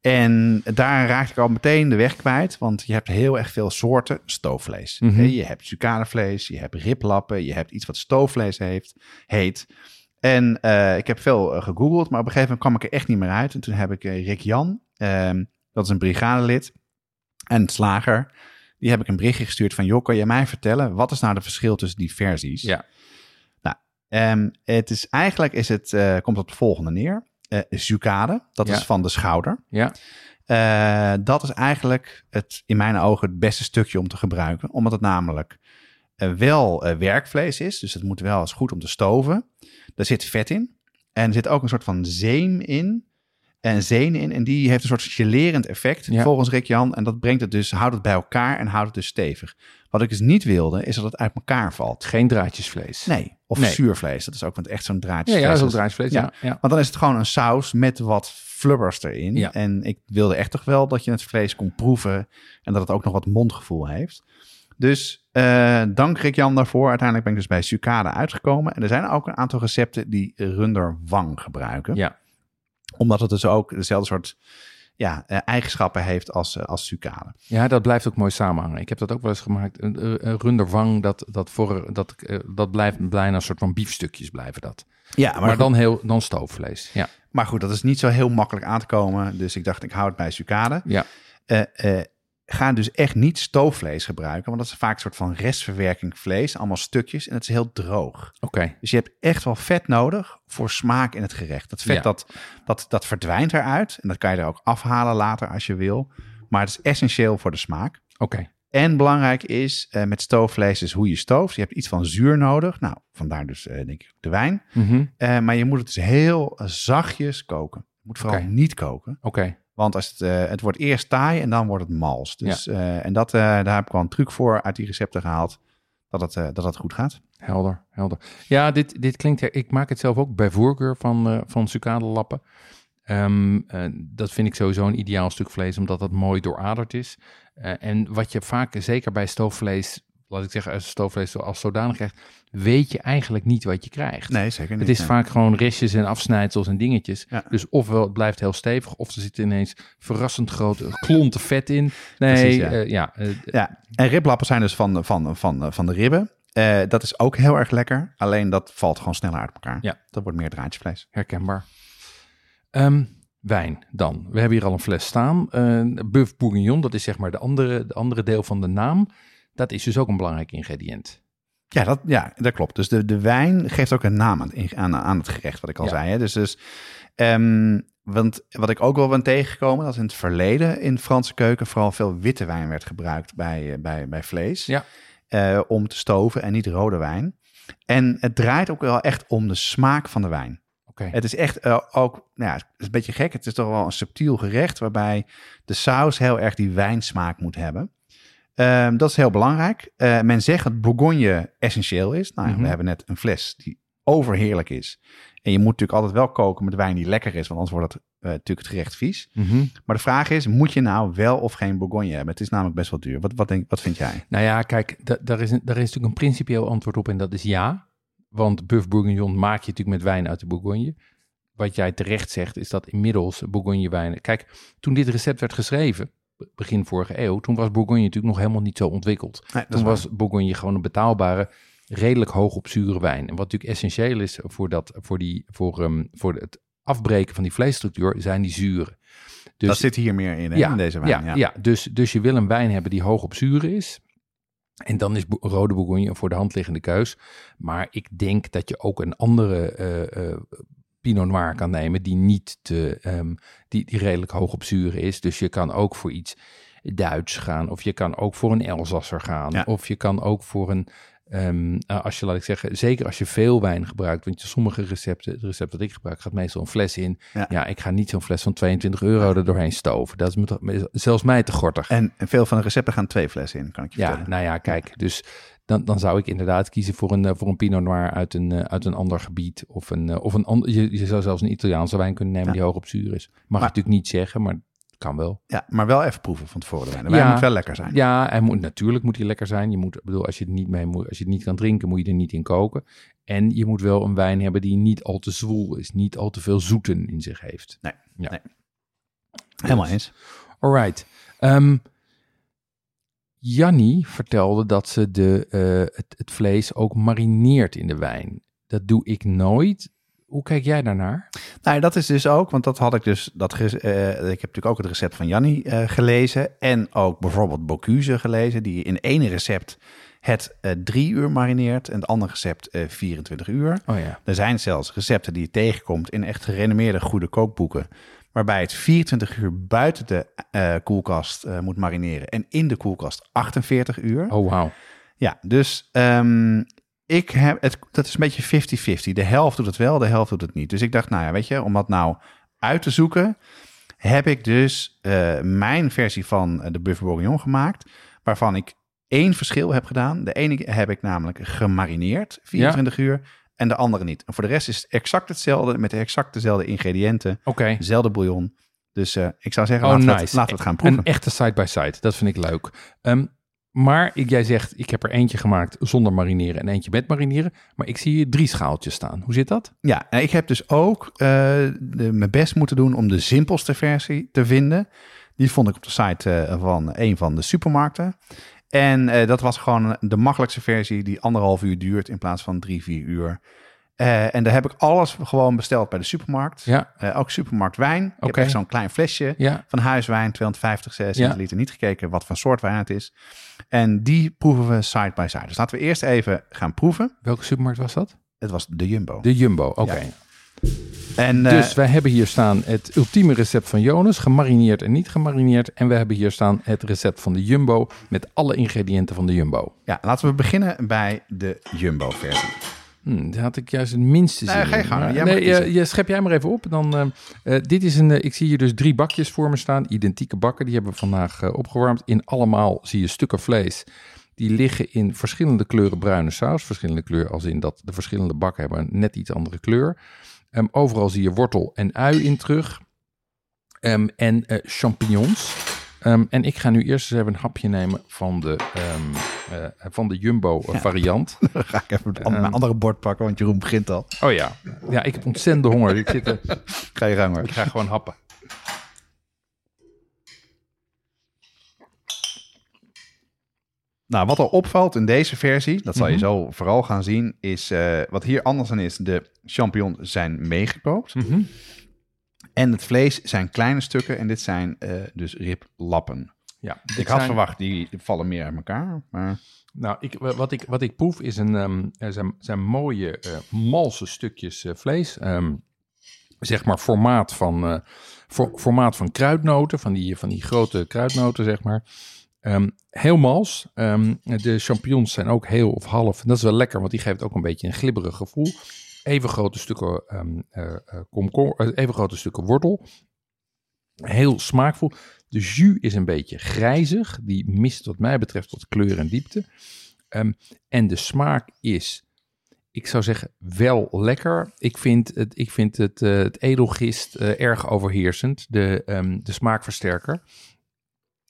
En daar raak ik al meteen de weg kwijt, want je hebt heel erg veel soorten stoofvlees. Mhm. Je hebt sucadevlees, je hebt riplappen, je hebt iets wat stoofvlees heeft, heet. En eh, ik heb veel eh, gegoogeld, maar op een gegeven moment kwam ik er echt niet meer uit. En toen heb ik eh, Rick Jan, ehm, dat is een brigadelid en slager, die heb ik een berichtje gestuurd van, joh, kan je mij vertellen, wat is nou de verschil tussen die versies? Ja. Nou, ehm, het is eigenlijk, is het, eh, komt op het volgende neer. Eh zucade, dat Ja. is van de schouder. Ja, Eh, dat is eigenlijk het, in mijn ogen het beste stukje om te gebruiken. Omdat het namelijk wel werkvlees is. Dus het moet wel eens goed om te stoven. Er zit vet in. En er zit ook een soort van zeem in. En zenen in. En die heeft een soort gelerend effect Ja. volgens Rick Jan. En dat brengt het dus, houdt het bij elkaar en houdt het dus stevig. Wat ik dus niet wilde, is dat het uit elkaar valt. geen draadjesvlees. Nee, of Nee. zuurvlees. Dat is ook want echt zo'n draadje. Ja, ja, dat is ook is. draadjesvlees. Ja. Ja. Ja. Want dan is het gewoon een saus met wat flubbers erin. Ja. En ik wilde echt toch wel dat je het vlees kon proeven. En dat het ook nog wat mondgevoel heeft. Dus eh, dank Rick Jan daarvoor. Uiteindelijk ben ik dus bij Sucade uitgekomen. En er zijn ook een aantal recepten die runderwang gebruiken. Ja. Omdat het dus ook dezelfde soort ja, eh, eigenschappen heeft als, eh, als Sucade. Ja, dat blijft ook mooi samenhangen. Ik heb dat ook wel eens gemaakt. Een runderwang, dat, dat, voor, dat, eh, dat blijft bijna een soort van biefstukjes blijven dat. Ja, Maar, maar, dan, heel, dan stoofvlees. Ja, maar goed, dat is niet zo heel makkelijk aan te komen. Dus ik dacht, ik hou het bij Sucade. ja. eh, eh, ga dus echt niet stoofvlees gebruiken. Want dat is vaak een soort van restverwerking vlees. Allemaal stukjes. En het is heel droog. oké. Dus je hebt echt wel vet nodig voor smaak in het gerecht. Dat vet Ja. dat, dat, dat verdwijnt eruit. En dat kan je er ook afhalen later als je wil. Maar het is essentieel voor de smaak. Oké. En belangrijk is eh, met stoofvlees is hoe je stooft. Je hebt iets van zuur nodig. Nou, vandaar dus eh, denk ik de wijn. Mhm. Eh, maar je moet het dus heel zachtjes koken. Je moet vooral niet koken. Oké. Want als het, eh, het wordt eerst taai en dan wordt het mals. Dus, eh, en dat, eh, daar heb ik wel een truc voor uit die recepten gehaald. Dat het, dat het goed gaat. Helder, helder. Ja, dit, dit klinkt... Ik maak het zelf ook bij voorkeur van, van sucadelappen. Ehm, eh, dat vind ik sowieso een ideaal stuk vlees, omdat het mooi dooraderd is. En wat je vaak, zeker bij stoofvlees, laat ik zeggen, als stoofvlees als zodanig krijgt, weet je eigenlijk niet wat je krijgt. Nee, zeker niet. Het is nee. vaak gewoon restjes en afsnijdsels en dingetjes. Ja. Dus ofwel het blijft heel stevig, of er zitten ineens verrassend grote klonten vet in. Nee, Precies, ja. eh, ja, eh, Ja, en riblappen zijn dus van, van, van, van de ribben. Eh, dat is ook heel erg lekker. Alleen dat valt gewoon sneller uit elkaar. Ja. Dat wordt meer draadjesvlees. herkenbaar. Ehm, wijn dan. We hebben hier al een fles staan. Eh Buff Bourguignon, dat is zeg maar de andere, de andere deel van de naam. Dat is dus ook een belangrijk ingrediënt. Ja, dat, ja, dat klopt. Dus de, de wijn geeft ook een naam aan, aan, aan het gerecht, wat ik al Ja. zei. Hè? Dus, dus ehm, want wat ik ook wel ben tegengekomen, dat in het verleden in Franse keuken vooral veel witte wijn werd gebruikt bij, eh, bij, bij vlees. Ja. eh, om te stoven en niet rode wijn. En het draait ook wel echt om de smaak van de wijn. Oké. Het is echt eh, ook, nou ja, het is een beetje gek. Het is toch wel een subtiel gerecht waarbij de saus heel erg die wijnsmaak moet hebben. Ehm, dat is heel belangrijk. Eh, men zegt dat Bourgogne essentieel is. Nou, ja, Mhm. we hebben net een fles die overheerlijk is. En je moet natuurlijk altijd wel koken met wijn die lekker is, want anders wordt het eh, natuurlijk het gerecht vies. Mhm. Maar de vraag is, moet je nou wel of geen Bourgogne hebben? Het is namelijk best wel duur. Wat, wat, denk, wat vind jij? Nou ja, kijk, da- daar, is een, daar is natuurlijk een principieel antwoord op en dat is ja. Want Buff Bourguignon maak je natuurlijk met wijn uit de Bourgogne. Wat jij terecht zegt, is dat inmiddels Bourgogne wijnen... Kijk, toen dit recept werd geschreven, begin vorige eeuw, toen was Bourgogne natuurlijk nog helemaal niet zo ontwikkeld. Nee, Toen was Bourgogne gewoon een betaalbare, redelijk hoog op zure wijn. En wat natuurlijk essentieel is voor, dat, voor, die, voor, ehm, voor het afbreken van die vleesstructuur, zijn die zuren. Dus, dat zit hier meer in, hè, in deze wijn. ja, Ja, ja. dus, dus je wil een wijn hebben die hoog op zuren is. En dan is rode Bourgogne een voor de hand liggende keus. Maar ik denk dat je ook een andere eh, eh, Pinot Noir kan nemen die niet te, ehm, die, die redelijk hoog op zuren is. Dus je kan ook voor iets Duits gaan. Of je kan ook voor een Elsasser gaan. Ja. Of je kan ook voor een eh, als je, laat ik zeggen, zeker als je veel wijn gebruikt, want je, sommige recepten, het recept dat ik gebruik, gaat meestal een fles in. Ja. Ja, ik ga niet zo'n fles van 22 euro er doorheen stoven. Dat is me toch- zelfs mij te gortig. En, en veel van de recepten gaan twee flessen in, kan ik je Ja, vertellen. nou ja, kijk, dus dan, dan zou ik inderdaad kiezen voor een, eh, voor een Pinot Noir uit een, eh, uit een ander gebied. Of een, eh, of een ander, je, je zou zelfs een Italiaanse wijn kunnen nemen Ja. die hoog op zuur is. Mag ik natuurlijk niet zeggen, maar kan wel. Ja, maar wel even proeven van tevoren. De wijn. De wijn Ja. moet wel lekker zijn. Ja, hij moet, natuurlijk moet hij lekker zijn. Je moet, ik bedoel, als je het niet mee moet, als je het niet kan drinken, moet je er niet in koken. En je moet wel een wijn hebben die niet al te zwoel is, niet al te veel zoeten in zich heeft. Nee, Ja. nee. Helemaal eens. Alright. Ehm Jannie vertelde dat ze de, eh, het, het vlees ook marineert in de wijn. Dat doe ik nooit. Hoe kijk jij daarnaar? Nou, dat is dus ook, want dat had ik dus, dat, eh, ik heb natuurlijk ook het recept van Jannie eh, gelezen. En ook bijvoorbeeld Bocuse gelezen, die in ene recept het drie uur marineert en het andere recept eh 24 uur. Oh ja. Er zijn zelfs recepten die je tegenkomt in echt gerenommeerde goede kookboeken. Waarbij het 24 uur buiten de eh, koelkast eh, moet marineren. En in de koelkast 48 uur. Oh wauw. Ja, dus ehm, ik heb het, dat is een beetje 50-50. De helft doet het wel, de helft doet het niet. Dus ik dacht, nou ja, weet je, om dat nou uit te zoeken, heb ik dus eh, mijn versie van de Buff Bourguignon gemaakt, waarvan ik één verschil heb gedaan. De ene heb ik namelijk gemarineerd, 24 uur, en de andere niet. En voor de rest is het exact hetzelfde, met de exact dezelfde ingrediënten, Oké. dezelfde bouillon. Dus eh, ik zou zeggen, Oh, laten, we nice. het, laten we het gaan proeven. Een echte side-by-side. Dat vind ik leuk. Ehm, maar ik, jij zegt, ik heb er eentje gemaakt zonder marineren en eentje met marineren. Maar ik zie hier drie schaaltjes staan. Hoe zit dat? Ja, ik heb dus ook eh, de, mijn best moeten doen om de simpelste versie te vinden. Die vond ik op de site eh, van een van de supermarkten. En eh, dat was gewoon de makkelijkste versie die anderhalf uur duurt in plaats van drie, vier uur. Eh, en daar heb ik alles gewoon besteld bij de supermarkt. Ja. Eh, ook supermarkt wijn. Ik heb Oké. echt zo'n klein flesje Ja. van huiswijn, 250 Ja. centiliter. Niet gekeken wat voor soort wijn het is. En die proeven we side by side. Dus laten we eerst even gaan proeven. Welke supermarkt was dat? Het was de Jumbo. De Jumbo. Oké. Ja. En, eh, Dus wij hebben hier staan het ultieme recept van Jonas, gemarineerd en niet gemarineerd. En we hebben hier staan het recept van de Jumbo met alle ingrediënten van de Jumbo. Ja, laten we beginnen bij de Jumbo-versie. Hm, daar had ik juist het minste Nee, zin ga je gang. Jij nee, je schep jij maar even op. Dan, eh, eh, dit is een, ik zie hier dus drie bakjes voor me staan. Identieke bakken, die hebben we vandaag opgewarmd. In allemaal zie je stukken vlees. Die liggen in verschillende kleuren bruine saus. Verschillende kleur als in dat de verschillende bakken hebben een net iets andere kleur. Ehm, overal zie je wortel en ui in terug. Ehm, en eh, champignons. Ehm, en ik ga nu eerst eens even een hapje nemen van de, eh, van de Jumbo eh, Ja. variant. Dan ga ik even Ehm. mijn andere bord pakken, want Jeroen begint al. Oh ja. Ja, ik heb ontzettende honger. Ik, zit, Ga je gang hoor. ik ga gewoon happen. Nou, wat er opvalt in deze versie, dat zal je Mhm. zo vooral gaan zien, is eh, wat hier anders aan is, de champignons zijn meegekookt. Mhm. En het vlees zijn kleine stukken en dit zijn eh, dus riplappen. Ja, Ik had zijn- verwacht, die vallen meer uit elkaar. Maar Nou, ik, wat, ik, wat ik proef is een, ehm, zijn, zijn mooie eh malse stukjes vlees. Ehm, zeg maar formaat van, for- formaat van kruidnoten, van die, van die grote kruidnoten, zeg maar. Ehm, heel mals. Ehm, de champignons zijn ook heel of half. En dat is wel lekker, want die geeft ook een beetje een glibberig gevoel. Even grote stukken, eh, even grote stukken wortel. Heel smaakvol. De jus is een beetje grijzig. Die mist wat mij betreft wat kleur en diepte. En de smaak is, ik zou zeggen, wel lekker. Ik vind het, ik vind het, het edelgist erg overheersend. De, de smaakversterker.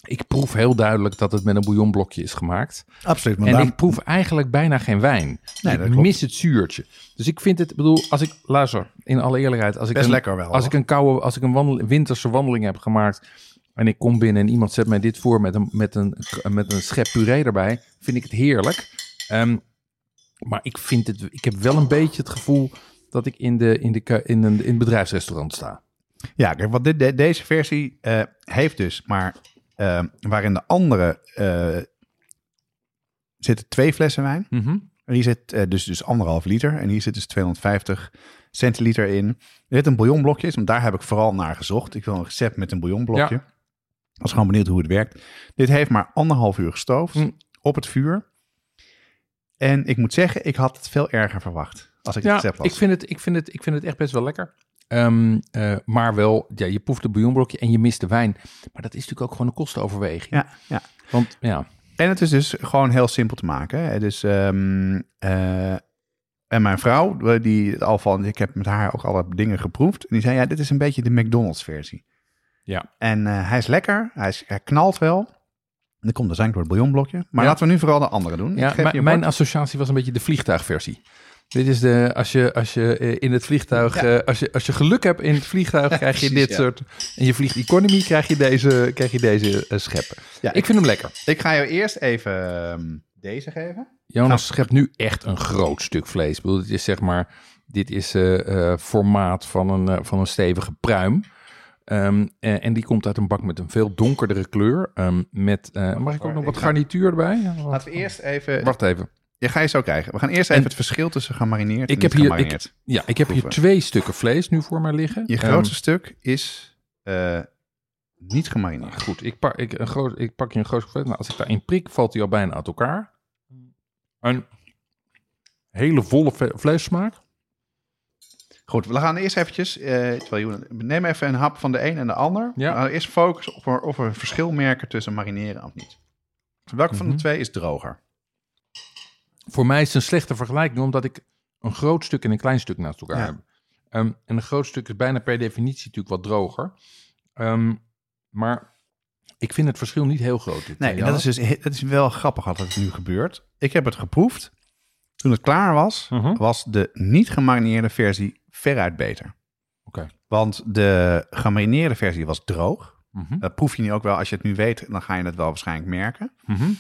Ik proef heel duidelijk dat het met een bouillonblokje is gemaakt. absoluut. Maar En daarom- ik proef eigenlijk bijna geen wijn. Nee, ik mis het zuurtje. Dus ik vind het, bedoel, als ik, luister, in alle eerlijkheid, als ik best een, lekker wel. als ik een koude, als ik een wandel, winterse wandeling heb gemaakt en ik kom binnen en iemand zet mij dit voor met een, met een, met een schep puree erbij, vind ik het heerlijk. Ehm, maar ik vind het, ik heb wel een beetje het gevoel dat ik in, de, in, de, in, een, in het bedrijfsrestaurant sta. Ja, kijk, de- deze versie eh, heeft dus, maar eh, waarin de andere eh, zitten twee flessen wijn. En hier zit eh, dus, dus anderhalf liter. En hier zit dus 250 centiliter in. Er zit een bouillonblokje, in, want daar heb ik vooral naar gezocht. Ik wil een recept met een bouillonblokje. Ja. Ik was gewoon benieuwd hoe het werkt. Dit heeft maar anderhalf uur gestoofd Hm. op het vuur. En ik moet zeggen, ik had het veel erger verwacht. Als ik het Ja, recept las. ik vind, het, ik, vind het, ik vind het echt best wel lekker. Ehm, eh, maar wel, ja, je proeft het bouillonblokje en je mist de wijn. Maar dat is natuurlijk ook gewoon een kostenoverweging. Ja, ja. Want ja, En het is dus gewoon heel simpel te maken. hè. Dus, ehm, eh, en mijn vrouw, eh, die al van, ik heb met haar ook alle dingen geproefd. En die zei, ja, dit is een beetje de McDonald's versie. Ja. En hij is lekker, hij, is, hij knalt wel. En dan komt er zijn door het bouillonblokje. Maar Ja. laten we nu vooral de andere doen. Ik ja mijn- associatie was een beetje de vliegtuigversie. Dit is de, als je, als je eh, in het vliegtuig, Ja. eh, als, je, als je geluk hebt in het vliegtuig, krijg je precies, dit ja. soort, en je vliegt economy, krijg je deze, krijg je deze eh, scheppen. Ja, ik vind hem lekker. Ik ga jou eerst even ehm, deze geven. Jonas schept nu echt een groot stuk vlees. Ik bedoel, dit is zeg maar, dit is eh, formaat van een, van een stevige pruim. Ehm, en, en die komt uit een bak met een veel donkerdere kleur. Ehm, met, mag ik ook nog wat garnituur erbij? Wat- Laten we eerst even... Wacht even. Je ga je zo krijgen. We gaan eerst En- even het verschil tussen gemarineerd Ik en heb niet hier- gemarineerd. Ja, ik heb hier twee stukken vlees nu voor mij liggen. Je Ehm, grootste stuk is eh, niet gemarineerd. nou, goed, ik pak, ik, een groot, ik pak je een groot stuk. Nou, als ik daarin prik, valt hij al bijna uit elkaar. Een hele volle vleessmaak. Goed, we gaan eerst eventjes... Johan- neem even een hap van de een en de ander. Ja. We eerst focussen op of er een verschil merken tussen marineren of niet. Welke van de Mhm. twee is droger? Voor mij is het een slechte vergelijking, omdat ik een groot stuk en een klein stuk naast elkaar Ja. heb. Ehm, en een groot stuk is bijna per definitie natuurlijk wat droger. Ehm, maar ik vind het verschil niet heel groot. dit, Nee, dat is dus dat is wel grappig dat het nu gebeurt. Ik heb het geproefd. Toen het klaar was, Mhm. was de niet gemarineerde versie veruit beter. Oké. Want de gemarineerde versie was droog. Mhm, Dat proef je nu ook wel. Als je het nu weet, dan ga je het wel waarschijnlijk merken. mhm.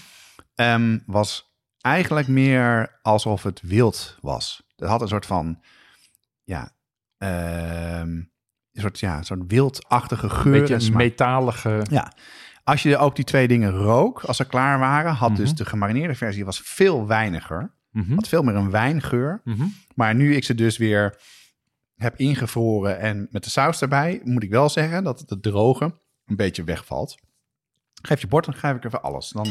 Ehm, was eigenlijk meer alsof het wild was. Het had een soort van, ja, ehm, een soort, ja, soort wildachtige geur. beetje een metalige... Ja, als je ook die twee dingen rook, als ze klaar waren, had dus Mhm. de gemarineerde versie was veel weiniger. Mhm, Had veel meer een wijngeur. mhm. Maar nu ik ze dus weer heb ingevroren en met de saus erbij, moet ik wel zeggen dat het droge een beetje wegvalt. Geef je bord, dan geef ik even alles. Dan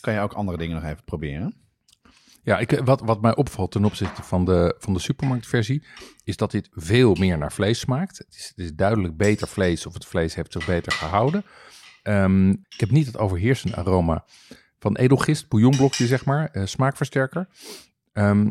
kan je ook andere dingen nog even proberen. Ja, ik, wat, wat mij opvalt ten opzichte van de, van de supermarktversie, is dat dit veel meer naar vlees smaakt. Het is, het is duidelijk beter vlees, of het vlees heeft zich beter gehouden. Ehm, ik heb niet het overheersende aroma van edelgist, bouillonblokje zeg maar, eh, smaakversterker. Ehm,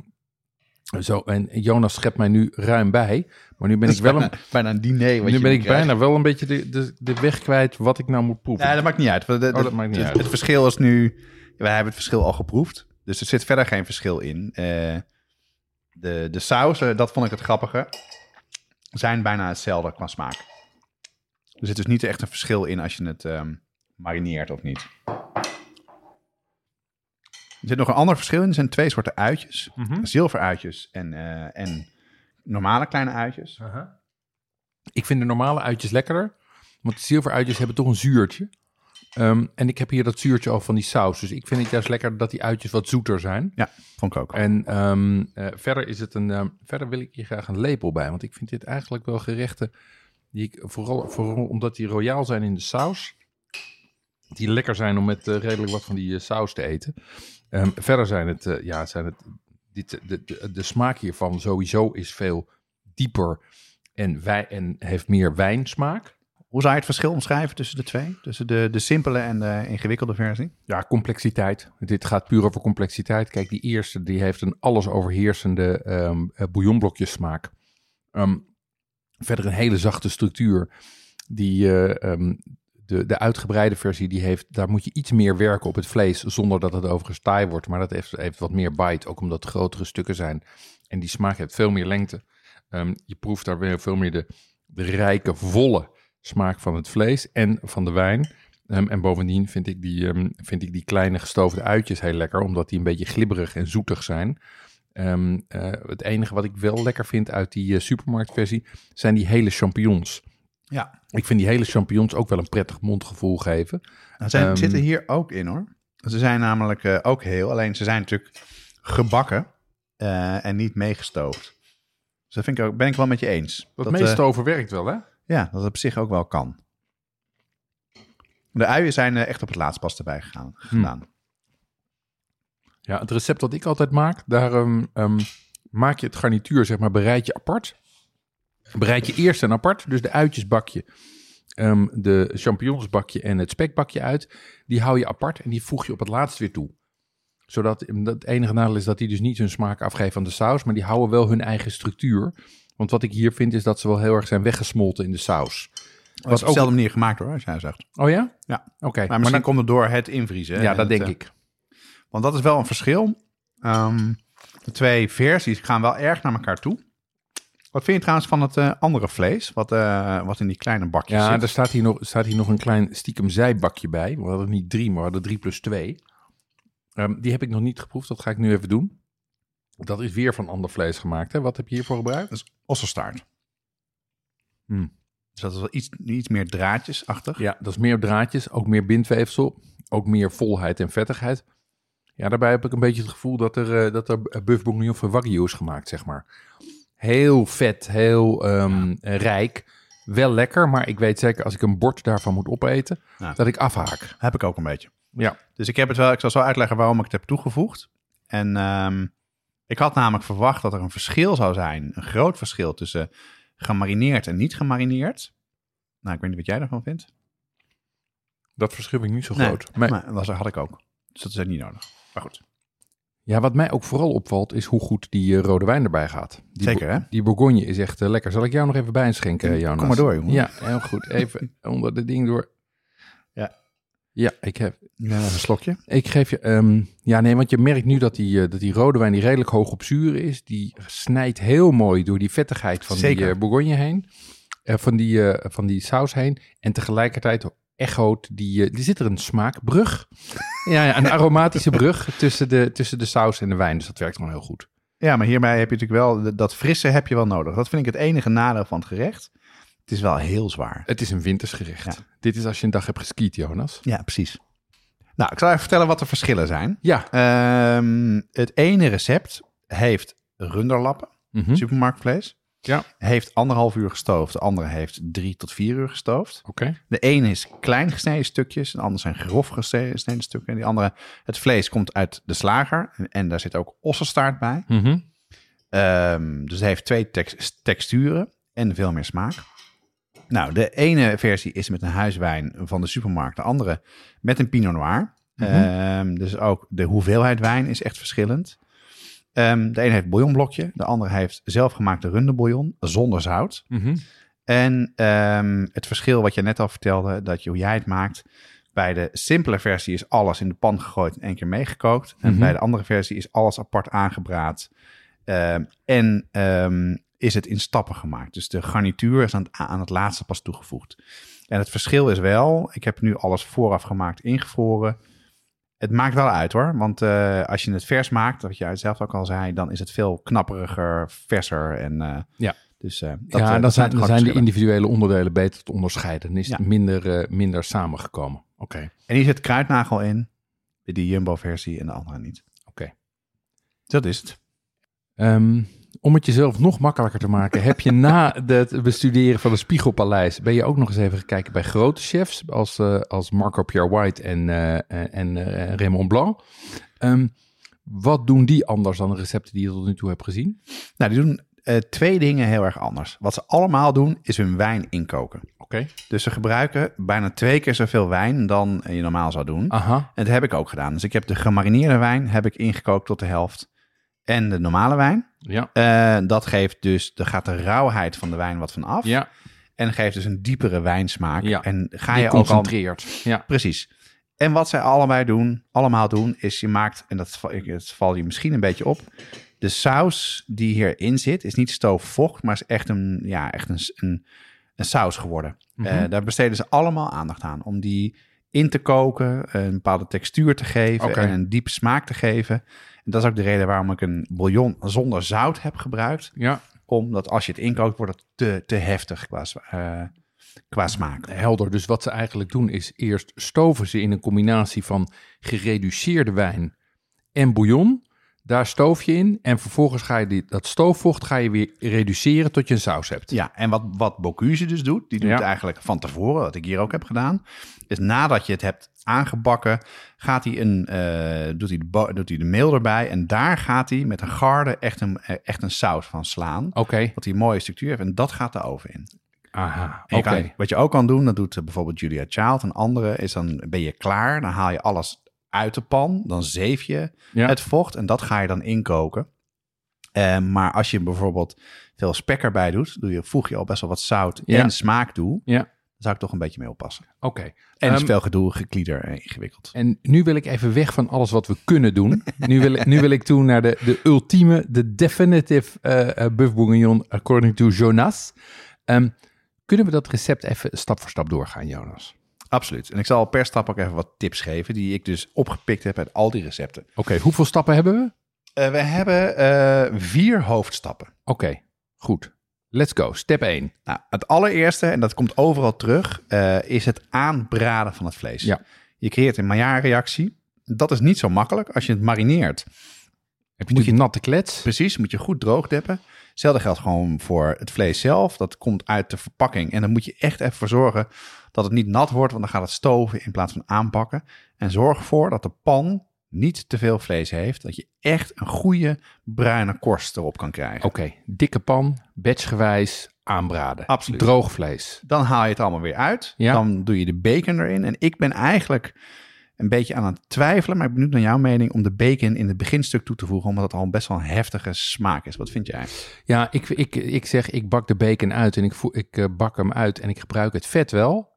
zo, en Jonas schept mij nu ruim bij, maar nu ben ik wel een, bijna een diner. nu ben ik bijna wel een beetje de, de, de weg kwijt wat ik nou moet proeven. Nee, dat maakt niet uit. De- de- Oh, dat maakt niet het, uit. Het verschil is nu... Wij hebben het verschil al geproefd. Dus er zit verder geen verschil in. Eh, de, de sausen, dat vond ik het grappige, zijn bijna hetzelfde qua smaak. Er zit dus niet echt een verschil in als je het ehm, marineert of niet. Er zit nog een ander verschil in. Er zijn twee soorten uitjes. Mhm. Zilveruitjes en, eh, en normale kleine uitjes. Ik vind de normale uitjes lekkerder. Want de zilveruitjes hebben toch een zuurtje. Ehm, en ik heb hier dat zuurtje al van die saus. Dus ik vind het juist lekker dat die uitjes wat zoeter zijn. Ja, vond ik ook. En ehm, eh, verder is het een. ehm, verder wil ik hier graag een lepel bij. Want ik vind dit eigenlijk wel gerechten. Die ik vooral, vooral omdat die royaal zijn in de saus. Die lekker zijn om met eh, redelijk wat van die eh, saus te eten. Verder zijn het. ja, zijn het dit, de, de, de smaak hiervan sowieso is veel dieper. En, wij, en heeft meer wijnsmaak. Hoe zou je het verschil omschrijven tussen de twee? Tussen de, de simpele en de ingewikkelde versie? Ja, complexiteit. Dit gaat puur over complexiteit. Kijk, die eerste die heeft een alles overheersende ehm eh, bouillonblokjes smaak. Ehm, verder een hele zachte structuur. Die, eh, ehm, de, de uitgebreide versie, die heeft, daar moet je iets meer werken op het vlees, zonder dat het overigens taai wordt. Maar dat heeft, heeft wat meer bite, ook omdat grotere stukken zijn. En die smaak heeft veel meer lengte. Je proeft daar weer veel meer de, de rijke, volle smaak van het vlees en van de wijn. Ehm, en bovendien vind ik, die, ehm, vind ik die kleine gestoofde uitjes heel lekker, omdat die een beetje glibberig en zoetig zijn. Ehm, eh, het enige wat ik wel lekker vind uit die eh, supermarktversie zijn die hele champignons. Ja. Ik vind die hele champignons ook wel een prettig mondgevoel geven. Nou, Ehm, zitten hier ook in hoor. Ze zijn namelijk eh, ook heel, alleen ze zijn natuurlijk gebakken en niet meegestoofd. Dus dat vind ik ook, ben ik wel met je eens. Dat, eh, meeste overwerkt wel, hè? Ja, dat op zich ook wel kan. De uien zijn eh, echt op het laatst pas erbij gegaan, gedaan. Ja, het recept dat ik altijd maak, daar ehm, ehm, maak je het garnituur, zeg maar, bereid je apart. Bereid je eerst en apart, dus de uitjesbakje, ehm, de champignonsbakje en het spekbakje uit. Die hou je apart en die voeg je op het laatst weer toe. Zodat, het enige nadeel is dat die dus niet hun smaak afgeven aan de saus, maar die houden wel hun eigen structuur. Want wat ik hier vind is dat ze wel heel erg zijn weggesmolten in de saus. Wat op dezelfde manier gemaakt hoor, als jij zegt. Oh ja? Ja. Oké. Maar misschien komt het door het invriezen. Ja, dat denk eh, ik. Want dat is wel een verschil. Ehm, de twee versies gaan wel erg naar elkaar toe. Wat vind je trouwens van het eh, andere vlees, wat, eh, wat in die kleine bakjes Ja, zit? er staat hier, nog, staat hier nog een klein stiekem zijbakje bij. We hadden niet drie, maar we hadden drie plus twee. Ehm, die heb ik nog niet geproefd, dat ga ik nu even doen. Dat is weer van ander vlees gemaakt. Hè? Wat heb je hiervoor gebruikt? Dat is osselstaart. Hmm. Dus dat is wel iets, iets meer draadjesachtig. Ja, dat is meer draadjes, ook meer bindweefsel, ook meer volheid en vettigheid. Ja, daarbij heb ik een beetje het gevoel dat er, eh, dat er buff bourguignon van wagyu is gemaakt, zeg maar. Heel vet, heel ehm, rijk. Wel lekker, maar ik weet zeker als ik een bord daarvan moet opeten, dat ik afhaak. Heb ik ook een beetje. Ja. Dus ik heb het wel, ik zal zo uitleggen waarom ik het heb toegevoegd. En ehm, ik had namelijk verwacht dat er een verschil zou zijn, een groot verschil tussen gemarineerd en niet gemarineerd. Nou, ik weet niet wat jij daarvan vindt. Dat verschil vind ik niet zo Nee, groot. Maar, Maar dat had ik ook. Dus dat is niet nodig. Maar goed. ja, wat mij ook vooral opvalt, is hoe goed die eh, rode wijn erbij gaat. Die Zeker, hè? Die Bourgogne is echt eh, lekker. Zal ik jou nog even bijschenken, Kom Jonas? maar door, jongen. Ja, heel goed. Even onder de ding door. Ja. Ik heb, Ja, een slokje. Ik geef je, ehm, ja nee, want je merkt nu dat die, eh, dat die rode wijn die redelijk hoog op zuur is, die snijdt heel mooi door die vettigheid van die eh, Bourgogne heen, eh, van, die, van die saus heen. En tegelijkertijd echoot die, er zit er een smaakbrug, ja, ja, een aromatische brug tussen de, tussen de saus en de wijn. Dus dat werkt gewoon heel goed. Ja, maar hierbij heb je natuurlijk wel, dat frisse heb je wel nodig. Dat vind ik het enige nadeel van het gerecht. Het is wel heel zwaar. Het is een wintersgerecht. Ja. Dit is als je een dag hebt geskiet, Jonas. Ja, precies. Nou, ik zal even vertellen wat de verschillen zijn. Ja. Ehm, het ene recept heeft runderlappen, Mhm. supermarktvlees. Ja. Heeft anderhalf uur gestoofd. De andere heeft drie tot vier uur gestoofd. Oké. De ene is klein gesneden stukjes. De andere zijn grof gesneden stukken. En die andere, het vlees komt uit de slager. En, en daar zit ook ossenstaart bij. Mhm. Ehm, dus het heeft twee tex- texturen en veel meer smaak. Nou, de ene versie is met een huiswijn van de supermarkt. De andere met een Pinot Noir. Mhm. Ehm, dus ook de hoeveelheid wijn is echt verschillend. Ehm, de ene heeft bouillonblokje. De andere heeft zelfgemaakte runderbouillon zonder zout. Mhm. En ehm, het verschil wat je net al vertelde, dat je, hoe jij het maakt. Bij de simpele versie is alles in de pan gegooid en één keer meegekookt. En Mhm. bij de andere versie is alles apart aangebraad. En is het in stappen gemaakt. Dus de garnituur is aan het, aan het laatste pas toegevoegd. En het verschil is wel, ik heb nu alles vooraf gemaakt, ingevroren. Het maakt wel uit hoor, want eh, als je het vers maakt, wat jij zelf ook al zei, dan is het veel knapperiger, verser. En, eh, Ja. Dus, eh, dat, ja, dan zijn, de individuele onderdelen beter te onderscheiden. Dan is het minder, minder samengekomen. Oké. En hier zit kruidnagel in, die Jumbo-versie en de andere niet. Oké. Dat is het. Ehm, om het jezelf nog makkelijker te maken, heb je na het bestuderen van het Spiegelpaleis, ben je ook nog eens even gekeken bij grote chefs als, eh, als Marco Pierre White en, eh, en eh, Raymond Blanc. Ehm, wat doen die anders dan de recepten die je tot nu toe hebt gezien? Nou, die doen twee dingen heel erg anders. Wat ze allemaal doen, is hun wijn inkoken. Oké. Dus ze gebruiken bijna twee keer zoveel wijn dan je normaal zou doen. Aha. En dat heb ik ook gedaan. Dus ik heb de gemarineerde wijn heb ik ingekookt tot de helft. En de normale wijn. Ja. Eh, dat geeft dus, er gaat de rauwheid van de wijn wat van af. Ja. En geeft dus een diepere wijnsmaak. Ja. En ga Die je ook al... Ja. Precies. En wat zij allebei doen, allemaal doen, is je maakt, en dat, val- het valt je misschien een beetje op, de saus die hierin zit, is niet stoofvocht, maar is echt een, ja, echt een, een, een saus geworden. Mhm. Eh, daar besteden ze allemaal aandacht aan, om die in te koken, een bepaalde textuur te geven en een diepe smaak te geven. Dat is ook de reden waarom ik een bouillon zonder zout heb gebruikt, ja. omdat als je het inkookt, wordt het te, te heftig qua, eh, qua smaak. Helder. Dus wat ze eigenlijk doen is eerst stoven ze in een combinatie van gereduceerde wijn en bouillon. Daar stoof je in en vervolgens ga je die, dat stoofvocht ga je weer reduceren tot je een saus hebt. Ja, en wat, wat Bocuse dus doet, die doet Ja. eigenlijk van tevoren, wat ik hier ook heb gedaan, is nadat je het hebt aangebakken, gaat hij een, eh, doet, hij de doet hij de meel erbij en daar gaat hij met een garde echt een, eh, echt een saus van slaan. Oké, hij een mooie structuur heeft en dat gaat de oven in. aha, oké. wat je ook kan doen, dat doet eh, bijvoorbeeld Julia Child en anderen, is dan ben je klaar, dan haal je alles uit de pan, dan zeef je Ja. het vocht en dat ga je dan inkoken. Eh, maar als je bijvoorbeeld veel spek erbij doet, doe je, voeg je al best wel wat zout Ja. en smaak toe. Ja. Dan zou ik toch een beetje mee oppassen. Oké. En is Ehm, veel gedoe, geklieder en ingewikkeld. En nu wil ik even weg van alles wat we kunnen doen. nu, wil, ik- nu wil ik toe naar de, de ultieme, de definitive eh eh, buff bourguignon according to Jonas. Ehm, kunnen we dat recept even stap voor stap doorgaan, Jonas? Absoluut. En ik zal per stap ook even wat tips geven die ik dus opgepikt heb uit al die recepten. Oké, hoeveel stappen hebben we? Eh, we hebben eh, vier hoofdstappen. Oké, goed. Let's go. Step 1. Nou, het allereerste, en dat komt overal terug, eh, is het aanbraden van het vlees. Ja. Je creëert een Maillard-reactie. Dat is niet zo makkelijk. Als je het marineert, Heb je Moet moet je natte klets? precies, moet je goed droog deppen. Hetzelfde geldt gewoon voor het vlees zelf. Dat komt uit de verpakking. En dan moet je echt even voor zorgen dat het niet nat wordt, want dan gaat het stoven in plaats van aanpakken. En zorg ervoor dat de pan niet te veel vlees heeft. Dat je echt een goede bruine korst erop kan krijgen. Oké, dikke pan, batchgewijs, aanbraden. Absoluut. Droog vlees. Dan haal je het allemaal weer uit. Ja. Dan doe je de bacon erin. En ik ben eigenlijk een beetje aan het twijfelen, maar ik ben benieuwd naar jouw mening om de bacon in het beginstuk toe te voegen, omdat het al best wel een heftige smaak is. Wat vind jij? Ja, ik, ik, ik zeg, ik bak de bacon uit en ik, ik eh, bak hem uit en ik gebruik het vet wel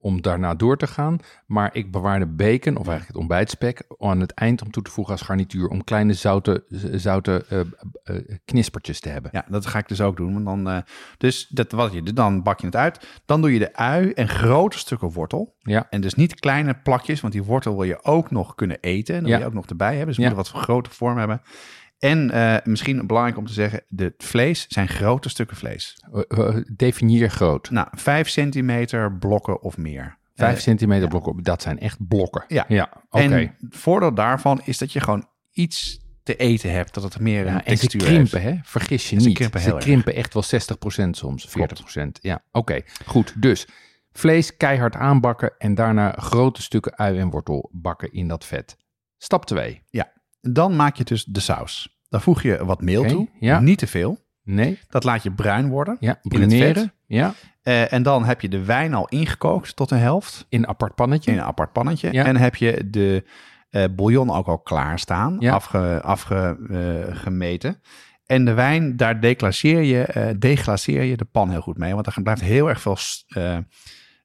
om daarna door te gaan. Maar ik bewaar de bacon, of eigenlijk het ontbijtspek, aan het eind om toe te voegen als garnituur. Om kleine zoute, zoute eh, eh, knispertjes te hebben. Ja, dat ga ik dus ook doen. Want dan, eh, dus dat, wat je dan bak je het uit. Dan doe je de ui en grote stukken wortel. Ja. En dus niet kleine plakjes, want die wortel wil je ook nog kunnen eten. En dan Ja. wil je ook nog erbij hebben. Dus we Ja. moeten wat grote vorm hebben. En eh, misschien belangrijk om te zeggen, de vlees zijn grote stukken vlees. Eh, eh, definieer groot. Nou, 5 centimeter blokken of meer. Vijf centimeter blokken, dat zijn echt blokken. Ja. ja oké. En het voordeel daarvan is dat je gewoon iets te eten hebt, dat het meer een Ja, en ze textuur krimpen, heeft. hè? Vergis je Ze niet. krimpen ze heel erg. krimpen echt wel 60% soms, 40%. Ja, oké. Goed, dus vlees keihard aanbakken en daarna grote stukken ui en wortel bakken in dat vet. Stap 2. Dan maak je dus de saus. Dan voeg je wat meel toe, ja. niet te veel. Nee, Dat laat je bruin worden. ja, bruneren. Ja, Eh, en dan heb je de wijn al ingekookt tot de helft in een apart pannetje. in een apart pannetje. Ja. En heb je de eh, bouillon ook al klaarstaan, Ja. afge, afgemeten. en de wijn, daar declasseer je, eh, deglaceer je de pan heel goed mee. Want daar blijft heel erg veel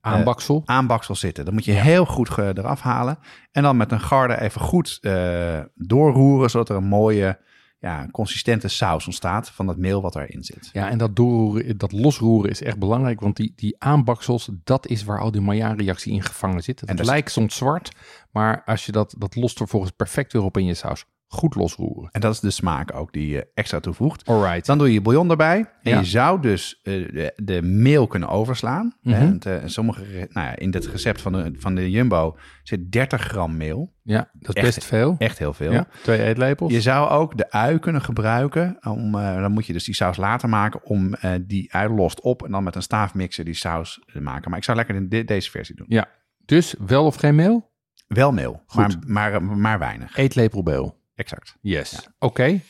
eh, Aanbaksel. aanbaksel zitten. Dat moet je heel goed ge- eraf halen. En dan met een garde even goed eh, doorroeren, zodat er een mooie, ja, consistente saus ontstaat van het meel wat erin zit. Ja, en dat, doorroeren, dat losroeren is echt belangrijk, want die, die aanbaksels, dat is waar al die Maillard-reactie in gevangen zit. Het En dat is- lijkt soms zwart, maar als je dat, dat lost vervolgens perfect weer op in je saus. Goed losroeren. En dat is de smaak ook die je extra toevoegt. Alright. Dan doe je bouillon erbij. En Ja. je zou dus eh, de, de meel kunnen overslaan. Mhm. hè, want, eh, sommige, nou ja, in dit recept van de, van de Jumbo zit 30 gram meel. Ja, dat is Echt- best veel. Echt heel veel. Ja, twee eetlepels. Je zou ook de ui kunnen gebruiken. Om, eh, dan moet je dus die saus later maken om die ui lost op. En dan met een staafmixer die saus te maken. Maar ik zou lekker in de- deze versie doen. Ja, dus wel of geen meel? Wel meel, maar, maar, maar weinig. Eetlepel meel. Exact. Yes. Oké.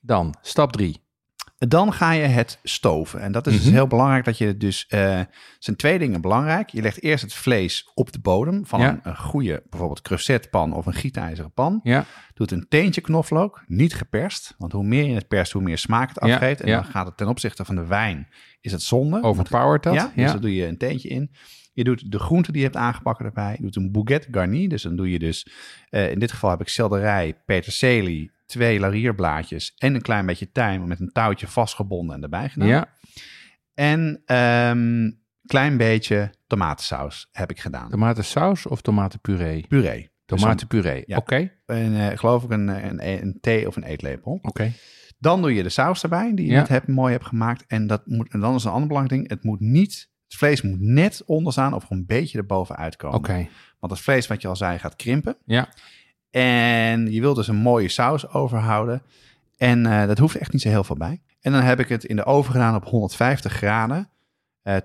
Dan, stap drie. Dan ga je het stoven. En dat is dus Mhm. heel belangrijk dat je dus... eh zijn twee dingen belangrijk. Je legt eerst het vlees op de bodem van Ja. een, een goede, bijvoorbeeld creusetpan of een gietijzeren pan. Ja, Doet een teentje knoflook, niet geperst. Want hoe meer je het perst, hoe meer smaak het Ja, afgeeft. En dan gaat het ten opzichte van de wijn, is het zonde. overpowert dat. Ja, Ja, dus dan doe je een teentje in. Je doet de groenten die je hebt aangebakken erbij. Je doet een bouquet garni. Dus dan doe je dus, eh, in dit geval heb ik selderij, peterselie, twee larierblaadjes en een klein beetje tijm met een touwtje vastgebonden en erbij gedaan. ja. En ehm klein beetje tomatensaus heb ik gedaan. Tomatensaus of tomatenpuree? Puree. Dus Tomatenpuree. Ja. Oké. En eh, geloof ik een, een, een thee of een eetlepel. Oké. Dan doe je de saus erbij, die je Ja. net hebt, mooi hebt gemaakt. En, dat moet, en dan is een ander belangrijk ding. Het moet niet, het vlees moet net onder staan of een beetje erboven uitkomen. Oké. Want het vlees, wat je al zei, gaat krimpen. Ja. En je wilt dus een mooie saus overhouden. En eh, dat hoeft echt niet zo heel veel bij. En dan heb ik het in de oven gedaan op 150 graden. eh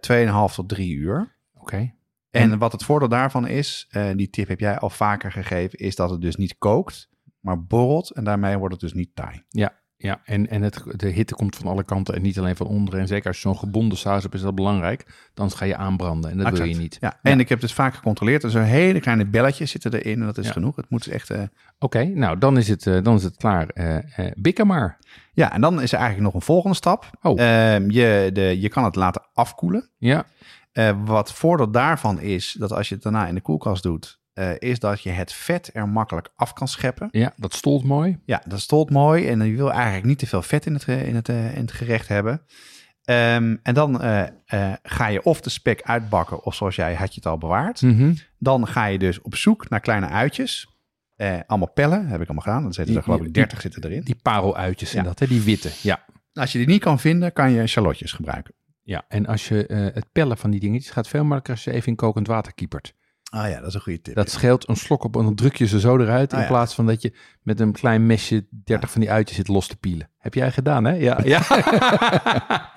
2,5 tot 3 uur. Oké. En wat het voordeel daarvan is, eh, die tip heb jij al vaker gegeven, is dat het dus niet kookt, maar borrelt. En daarmee wordt het dus niet taai. Ja, en, en het, de hitte komt van alle kanten en niet alleen van onderen. En zeker als je zo'n gebonden saus hebt, is dat belangrijk. Dan ga je aanbranden en dat wil je niet. Ja, en ik heb dus vaak gecontroleerd. Er zijn hele kleine belletjes zitten erin en dat is Ja. genoeg. Het moet echt... eh, Oké, nou dan is het, eh, dan is het klaar. Eh, bikken maar. Ja, en dan is er eigenlijk nog een volgende stap. Oh. Ehm, je, de, je kan het laten afkoelen. Ja, wat voordeel daarvan is, dat als je het daarna in de koelkast doet, eh, is dat je het vet er makkelijk af kan scheppen. ja, dat stolt mooi. Ja, dat stolt mooi en je wil eigenlijk niet te veel vet in het, in het, eh, in het gerecht hebben. Ehm, en dan eh, ga je of de spek uitbakken, of zoals jij had je het al bewaard. Mhm. Dan ga je dus op zoek naar kleine uitjes. Allemaal pellen, heb ik allemaal gedaan. Dan zitten er geloof ik 30 zitten erin. Die pareluitjes Ja. zijn dat, hè? die witte. Ja. Als je die niet kan vinden, kan je shallotjes gebruiken. ja, en als je het pellen van die dingetjes gaat veel makkelijker als je even in kokend water kiepert. Ah ja, dat is een goede tip. Dat scheelt een slok op en dan druk je ze zo eruit. Ah, in ja. plaats van dat je met een klein mesje 30 van die uitjes zit los te pielen. Heb jij gedaan, hè? Ja. ja.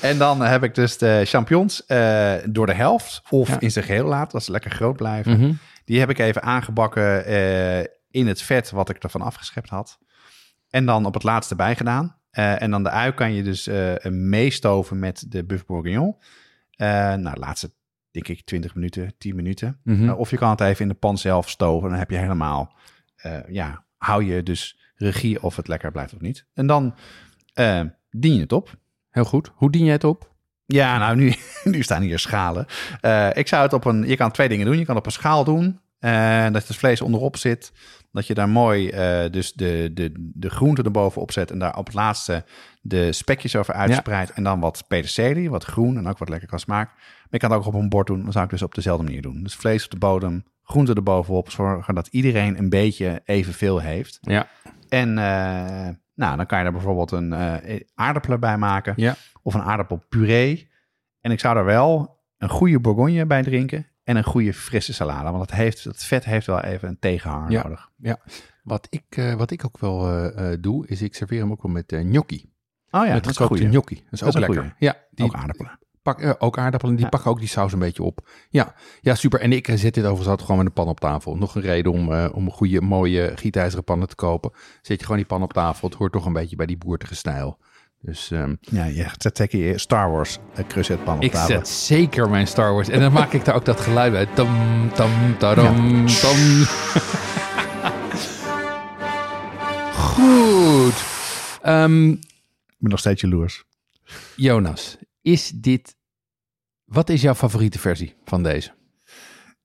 En dan heb ik dus de champignons eh, door de helft of in zijn geheel laten, dat ze lekker groot blijven. Mhm. Die heb ik even aangebakken eh, in het vet wat ik ervan afgeschept had. En dan op het laatste bijgedaan. Eh en dan de ui kan je dus meestoven met de buff bourguignon. Nou, laatste, denk ik, 20 minuten, 10 minuten. Mhm. Eh, of je kan het even in de pan zelf stoven. Dan heb je helemaal, eh, ja, hou je dus regie of het lekker blijft of niet. En dan eh, dien je het op. Heel goed. Hoe dien jij het op? Ja, nou, nu, nu staan hier schalen. Eh, ik zou het op een. Je kan twee dingen doen. Je kan op een schaal doen. dat het vlees onderop zit. Dat je daar mooi dus de, de, de groenten erbovenop zet. En daar op het laatste de spekjes over uitspreidt. En dan wat peterselie, wat groen en ook wat lekker kan smaken. Maar je kan het ook op een bord doen. Dan zou ik dus op dezelfde manier doen. Dus vlees op de bodem, groenten erbovenop. Zorgen dat iedereen een beetje evenveel heeft. Ja. En eh, nou, dan kan je er bijvoorbeeld een eh aardappelen bij maken. Ja. Of een aardappelpuree. En ik zou er wel een goede bourgogne bij drinken. En een goede frisse salade. Want het, heeft, het vet heeft wel even een tegenhanger Ja. nodig. Wat ik, eh, wat ik ook wel doe, is ik serveer hem ook wel met gnocchi. Oh ja, met gekookte goede. gnocchi. Dat is Dat ook is lekker. goeie. Ja, die Ook aardappelen. pak, eh, ook aardappelen, die Ja. pakken ook die saus een beetje op. Ja, ja super. En ik eh, zet dit overigens altijd gewoon met een pan op tafel. Nog een reden om, eh, om een goede, mooie gietijzeren pannen te kopen. Zet je gewoon die pan op tafel. Het hoort toch een beetje bij die boertige stijl. Dus ehm, Ja, je zet zeker je Star Wars uh, crussetpan op ik tafel. zet zeker mijn Star Wars. En dan maak ik daar ook dat geluid bij. Tam, tam, tadam, tam. Goed. Ehm, Ik ben nog steeds jaloers. Jonas, is dit... Wat is jouw favoriete versie van deze?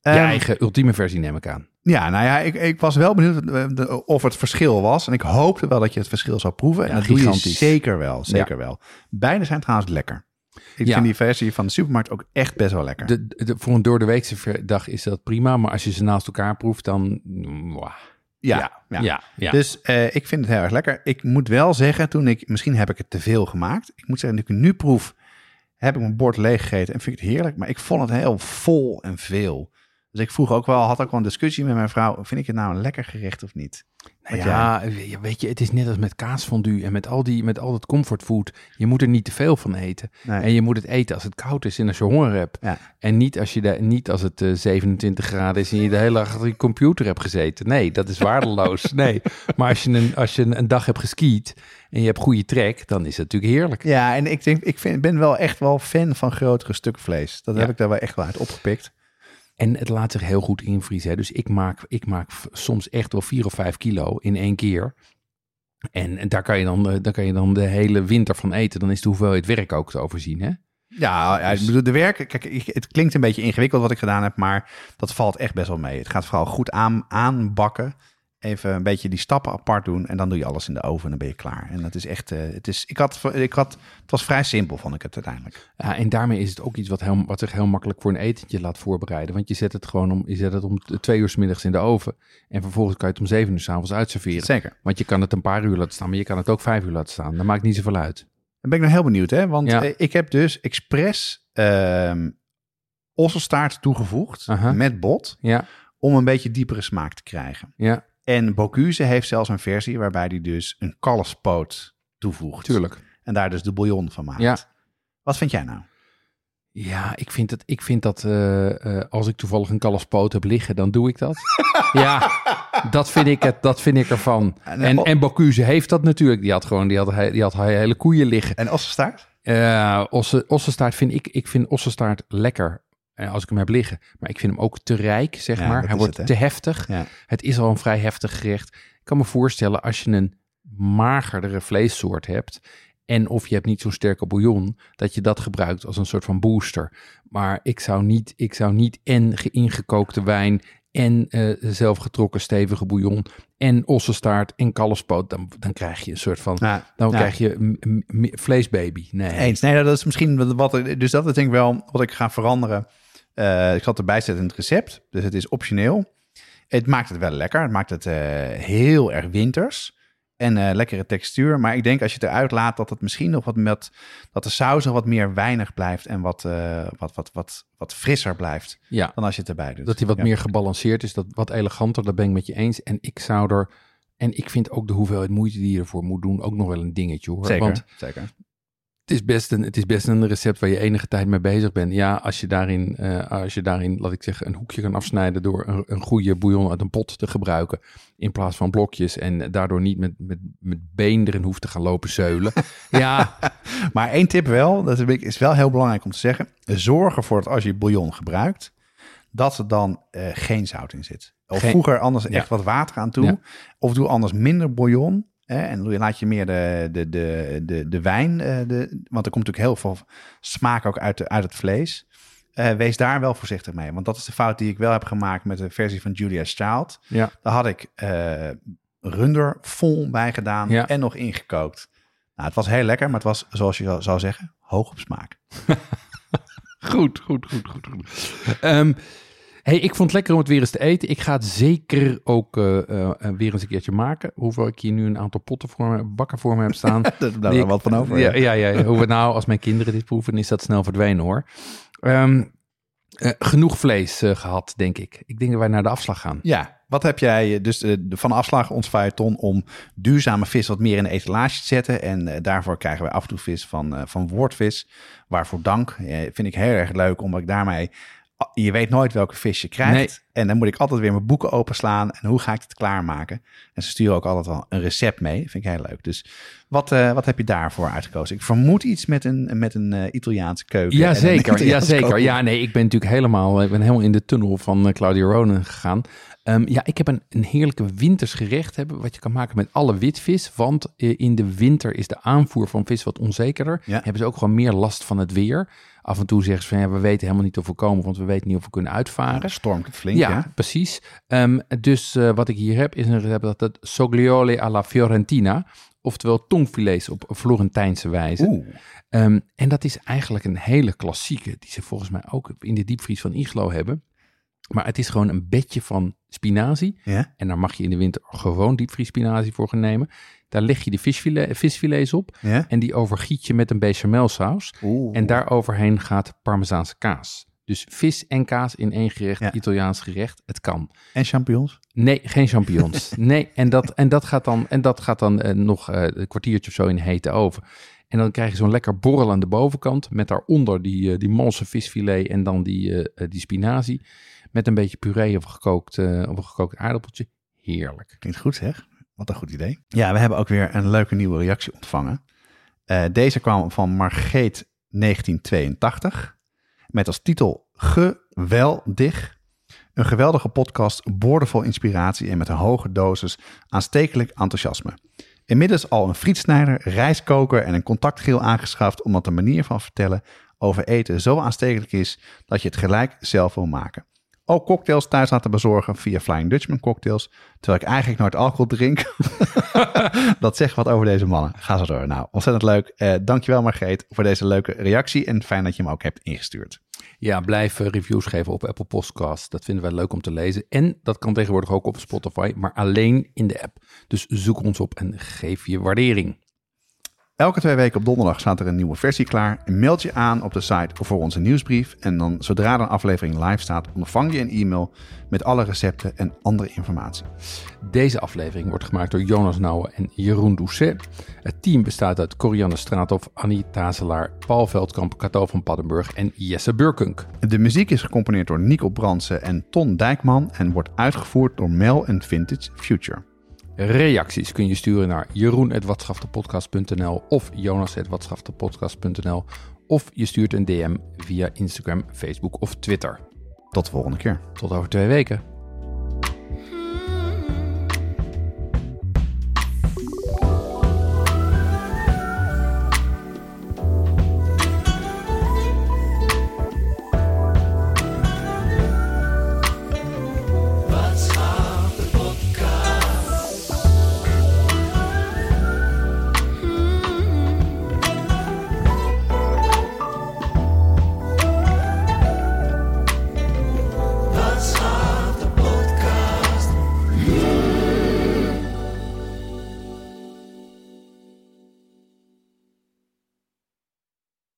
Je Ehm, eigen ultieme versie neem ik aan. Ja, nou ja, ik, ik was wel benieuwd eh, of het verschil was. En ik hoopte wel dat je het verschil zou proeven. En dat doe je gigantisch. zeker wel, zeker wel. Beide zijn trouwens lekker. Ik Ja. vind die versie van de supermarkt ook echt best wel lekker. De, de- voor een door de weekse dag is dat prima, maar als je ze naast elkaar proeft, dan... mwah. Ja, ja, ja. ja, ja. Dus eh, ik vind het heel erg lekker. Ik moet wel zeggen, toen ik, misschien heb ik het te veel gemaakt. Ik moet zeggen, nu ik nu proef, heb ik mijn bord leeg gegeten en vind ik het heerlijk. Maar ik vond het heel vol en veel. Dus ik vroeg ook wel, had ook wel een discussie met mijn vrouw. Vind ik het nou een lekker gerecht of niet? Nou ja, weet je, het is net als met kaasfondue en met al, die, met al dat comfortfood. Je moet er niet te veel van eten. Nee. En je moet het eten als het koud is en als je honger hebt. Ja. En niet als, je de, niet als het eh, 27 graden is en je de hele dag achter je computer hebt gezeten. Nee, dat is waardeloos. nee. Maar als je, een, als je een, een dag hebt geskiet en je hebt goede trek, dan is het natuurlijk heerlijk. Ja, en ik denk, ik vind, ben wel echt wel fan van grotere stukken vlees. Dat Ja. heb ik daar wel echt wel uit opgepikt. En het laat zich heel goed invriezen. Hè. Dus ik maak, ik maak soms echt wel 4 of 5 kilo in één keer. En, en daar, kan je dan, eh, daar kan je dan de hele winter van eten. Dan is de hoeveelheid werk ook te overzien. Hè? Ja, bedoel, de werk, kijk, het klinkt een beetje ingewikkeld wat ik gedaan heb, maar dat valt echt best wel mee. Het gaat vooral goed aan, aanbakken. Even een beetje die stappen apart doen en dan doe je alles in de oven en dan ben je klaar. En dat is echt, eh, het is, ik had, ik had, het was vrij simpel, vond ik het uiteindelijk. Ja, en daarmee is het ook iets wat, heel, wat zich heel makkelijk voor een etentje laat voorbereiden. Want je zet het gewoon om, je zet het om twee uur 's middags in de oven. En vervolgens kan je het om zeven uur s'avonds uitserveren. Zeker. Want je kan het een paar uur laten staan, maar je kan het ook vijf uur laten staan. Dat maakt niet zoveel uit. Dan ben ik nog heel benieuwd, hè? Want Ja. eh, ik heb dus expres ehm osselstaart toegevoegd met bot Ja, om een beetje diepere smaak te krijgen. ja. En Bocuse heeft zelfs een versie waarbij hij dus een kalfspoot toevoegt. Tuurlijk. En daar dus de bouillon van maakt. Ja. Wat vind jij nou? Ja, ik vind, het, ik vind dat eh, eh, als ik toevallig een kalfspoot heb liggen, dan doe ik dat. ja, dat vind ik, het, dat vind ik ervan. En, En, en Bocuse heeft dat natuurlijk. Die had gewoon die had, die had hele koeien liggen. En ossenstaart? Eh osse, ossenstaart vind ik, ik vind ossenstaart lekker als ik hem heb liggen. Maar ik vind hem ook te rijk, zeg Ja, maar. Hij wordt het, te heftig. Ja. Het is al een vrij heftig gerecht. Ik kan me voorstellen als je een magerdere vleessoort hebt en of je hebt niet zo'n sterke bouillon, dat je dat gebruikt als een soort van booster. Maar ik zou niet, ik zou niet en ge- ingekookte wijn en eh zelfgetrokken stevige bouillon en ossenstaart en kalfspoot, dan, dan krijg je een soort van, dan krijg je vleesbaby. Nee. Eens. Nee, dat is misschien wat- Dus dat is denk ik wel wat ik ga veranderen. Eh, ik zal het erbij zetten in het recept. Dus het is optioneel. Het maakt het wel lekker. Het maakt het eh, heel erg winters. En eh, lekkere textuur. Maar ik denk als je het eruit laat dat het misschien nog wat met. dat de saus nog wat meer weinig blijft. En wat, wat, wat, wat, wat frisser blijft. Ja, Dan als je het erbij doet. dat hij wat Ja. meer gebalanceerd is, dat wat eleganter, dat ben ik met je eens. En ik zou er, en ik vind ook de hoeveelheid moeite die je ervoor moet doen, ook nog wel een dingetje hoor. Zeker. Want zeker. Het is, best een, het is best een recept waar je enige tijd mee bezig bent. Ja, als je daarin, eh, als je daarin laat ik zeggen, een hoekje kan afsnijden door een, een goede bouillon uit een pot te gebruiken. In plaats van blokjes. En daardoor niet met, met, met beenderen hoeft te gaan lopen zeulen. ja, Maar één tip wel, dat is- wel heel belangrijk om te zeggen. Zorg ervoor dat als je bouillon gebruikt, dat er dan eh, geen zout in zit. Of Geen- voeg er anders Ja. echt wat water aan toe. Ja. Of doe anders minder bouillon. En laat je meer de, de, de, de, de wijn, eh, de, want er komt natuurlijk heel veel smaak ook uit, de, uit het vlees. Eh, wees daar wel voorzichtig mee. Want dat is de fout die ik wel heb gemaakt met de versie van Julia's Child. ja. Daar had ik eh runder vol bij gedaan Ja. en nog ingekookt. Nou, het was heel lekker, maar het was, zoals je zou- zou zeggen, hoog op smaak. Goed, goed, goed, goed. goed. Ehm, hey, ik vond het lekker om het weer eens te eten. Ik ga het zeker ook eh, eh, weer eens een keertje maken. Hoewel ik hier nu een aantal potten voor me, bakken voor me heb staan. Daar blijft wel wat van over. Ja, ja, ja. Hoe we nou, als mijn kinderen dit proeven, is dat snel verdwenen hoor. Ehm, eh, genoeg vlees eh, gehad, denk ik. Ik denk dat wij naar de afslag gaan. Ja, wat heb jij eh, dus eh, de van afslag ons feuilleton om duurzame vis wat meer in de etalage te zetten. En eh, daarvoor krijgen wij af en toe vis van, eh, van Woordvis. Waarvoor dank. Eh, vind ik heel erg leuk, omdat ik daarmee... Je weet nooit welke vis je krijgt. Nee. En dan moet ik altijd weer mijn boeken openslaan. En hoe ga ik het klaarmaken? En ze sturen ook altijd wel een recept mee. vind ik heel leuk. Dus wat, eh, wat heb je daarvoor uitgekozen? Ik vermoed iets met een, met een eh, Italiaanse keuken. Jazeker, jazeker. kookboek. Ja, nee, ik ben natuurlijk helemaal, ik ben helemaal in de tunnel van eh, Claudia Ronen gegaan. Ehm, ja, ik heb een, een heerlijke winters gerecht hebben, wat je kan maken met alle witvis. Want eh, in de winter is de aanvoer van vis wat onzekerder. Ja. Hebben ze ook gewoon meer last van het weer. Af en toe zeggen ze van, ja, we weten helemaal niet of we komen, want we weten niet of we kunnen uitvaren. Stormt het flink, Ja, ja. precies. Ehm, dus eh, wat ik hier heb is een recept dat het sogliole alla Fiorentina, oftewel tongfilets op Florentijnse wijze. Oeh, Ehm, en dat is eigenlijk een hele klassieke, die ze volgens mij ook in de diepvries van Iglo hebben. Maar het is gewoon een bedje van spinazie. ja. En daar mag je in de winter gewoon diepvries spinazie voor gaan nemen. Daar leg je de visfilet, visfilets op Ja. en die overgiet je met een bechamelsaus. Oeh. En daaroverheen gaat parmezaanse kaas. Dus vis en kaas in één gerecht, Ja. Italiaans gerecht. Het kan. En champignons? Nee, geen champignons. nee, en dat, en dat gaat dan, en dat gaat dan eh, nog eh, een kwartiertje of zo in hete oven. En dan krijg je zo'n lekker borrel aan de bovenkant. Met daaronder die, eh, die malse visfilet en dan die, die spinazie. Met een beetje puree of gekookt, of een gekookt aardappeltje. Heerlijk. Klinkt goed zeg. Wat een goed idee. Ja, we hebben ook weer een leuke nieuwe reactie ontvangen. Deze kwam van Margreet 1982. Met als titel Geweldig. Een geweldige podcast, boordevol inspiratie en met een hoge dosis aanstekelijk enthousiasme. Inmiddels al een frietsnijder, rijstkoker en een contactgeel aangeschaft omdat de manier van vertellen over eten zo aanstekelijk is dat je het gelijk zelf wil maken. Ook cocktails thuis laten bezorgen via Flying Dutchman cocktails, terwijl ik eigenlijk nooit alcohol drink. dat zegt wat over deze mannen. Ga zo door. Nou, ontzettend leuk. Eh dankjewel Margreet voor deze leuke reactie en fijn dat je hem ook hebt ingestuurd. Ja, blijf reviews geven op Apple Podcasts. Dat vinden wij leuk om te lezen. En dat kan tegenwoordig ook op Spotify, maar alleen in de app. Dus zoek ons op en geef je waardering. Elke twee weken op donderdag staat er een nieuwe versie klaar. Meld je aan op de site voor onze nieuwsbrief. En dan zodra er een aflevering live staat, ontvang je een e-mail met alle recepten en andere informatie. Deze aflevering wordt gemaakt door Jonas Nouwen en Jeroen Doucet. Het team bestaat uit Corianne Straathoff, Annie Tazelaar, Paul Veldkamp, Cato van Paddenburg en Jesse Burkunk. De muziek is gecomponeerd door Nico Brandsen en Ton Dijkman en wordt uitgevoerd door Mel Vintage Future. Reacties kun je sturen naar jeroen.watschaftepodcast.nl of jonas.watschaftepodcast.nl of je stuurt een DM via Instagram, Facebook of Twitter. Tot de volgende keer. Tot over twee weken.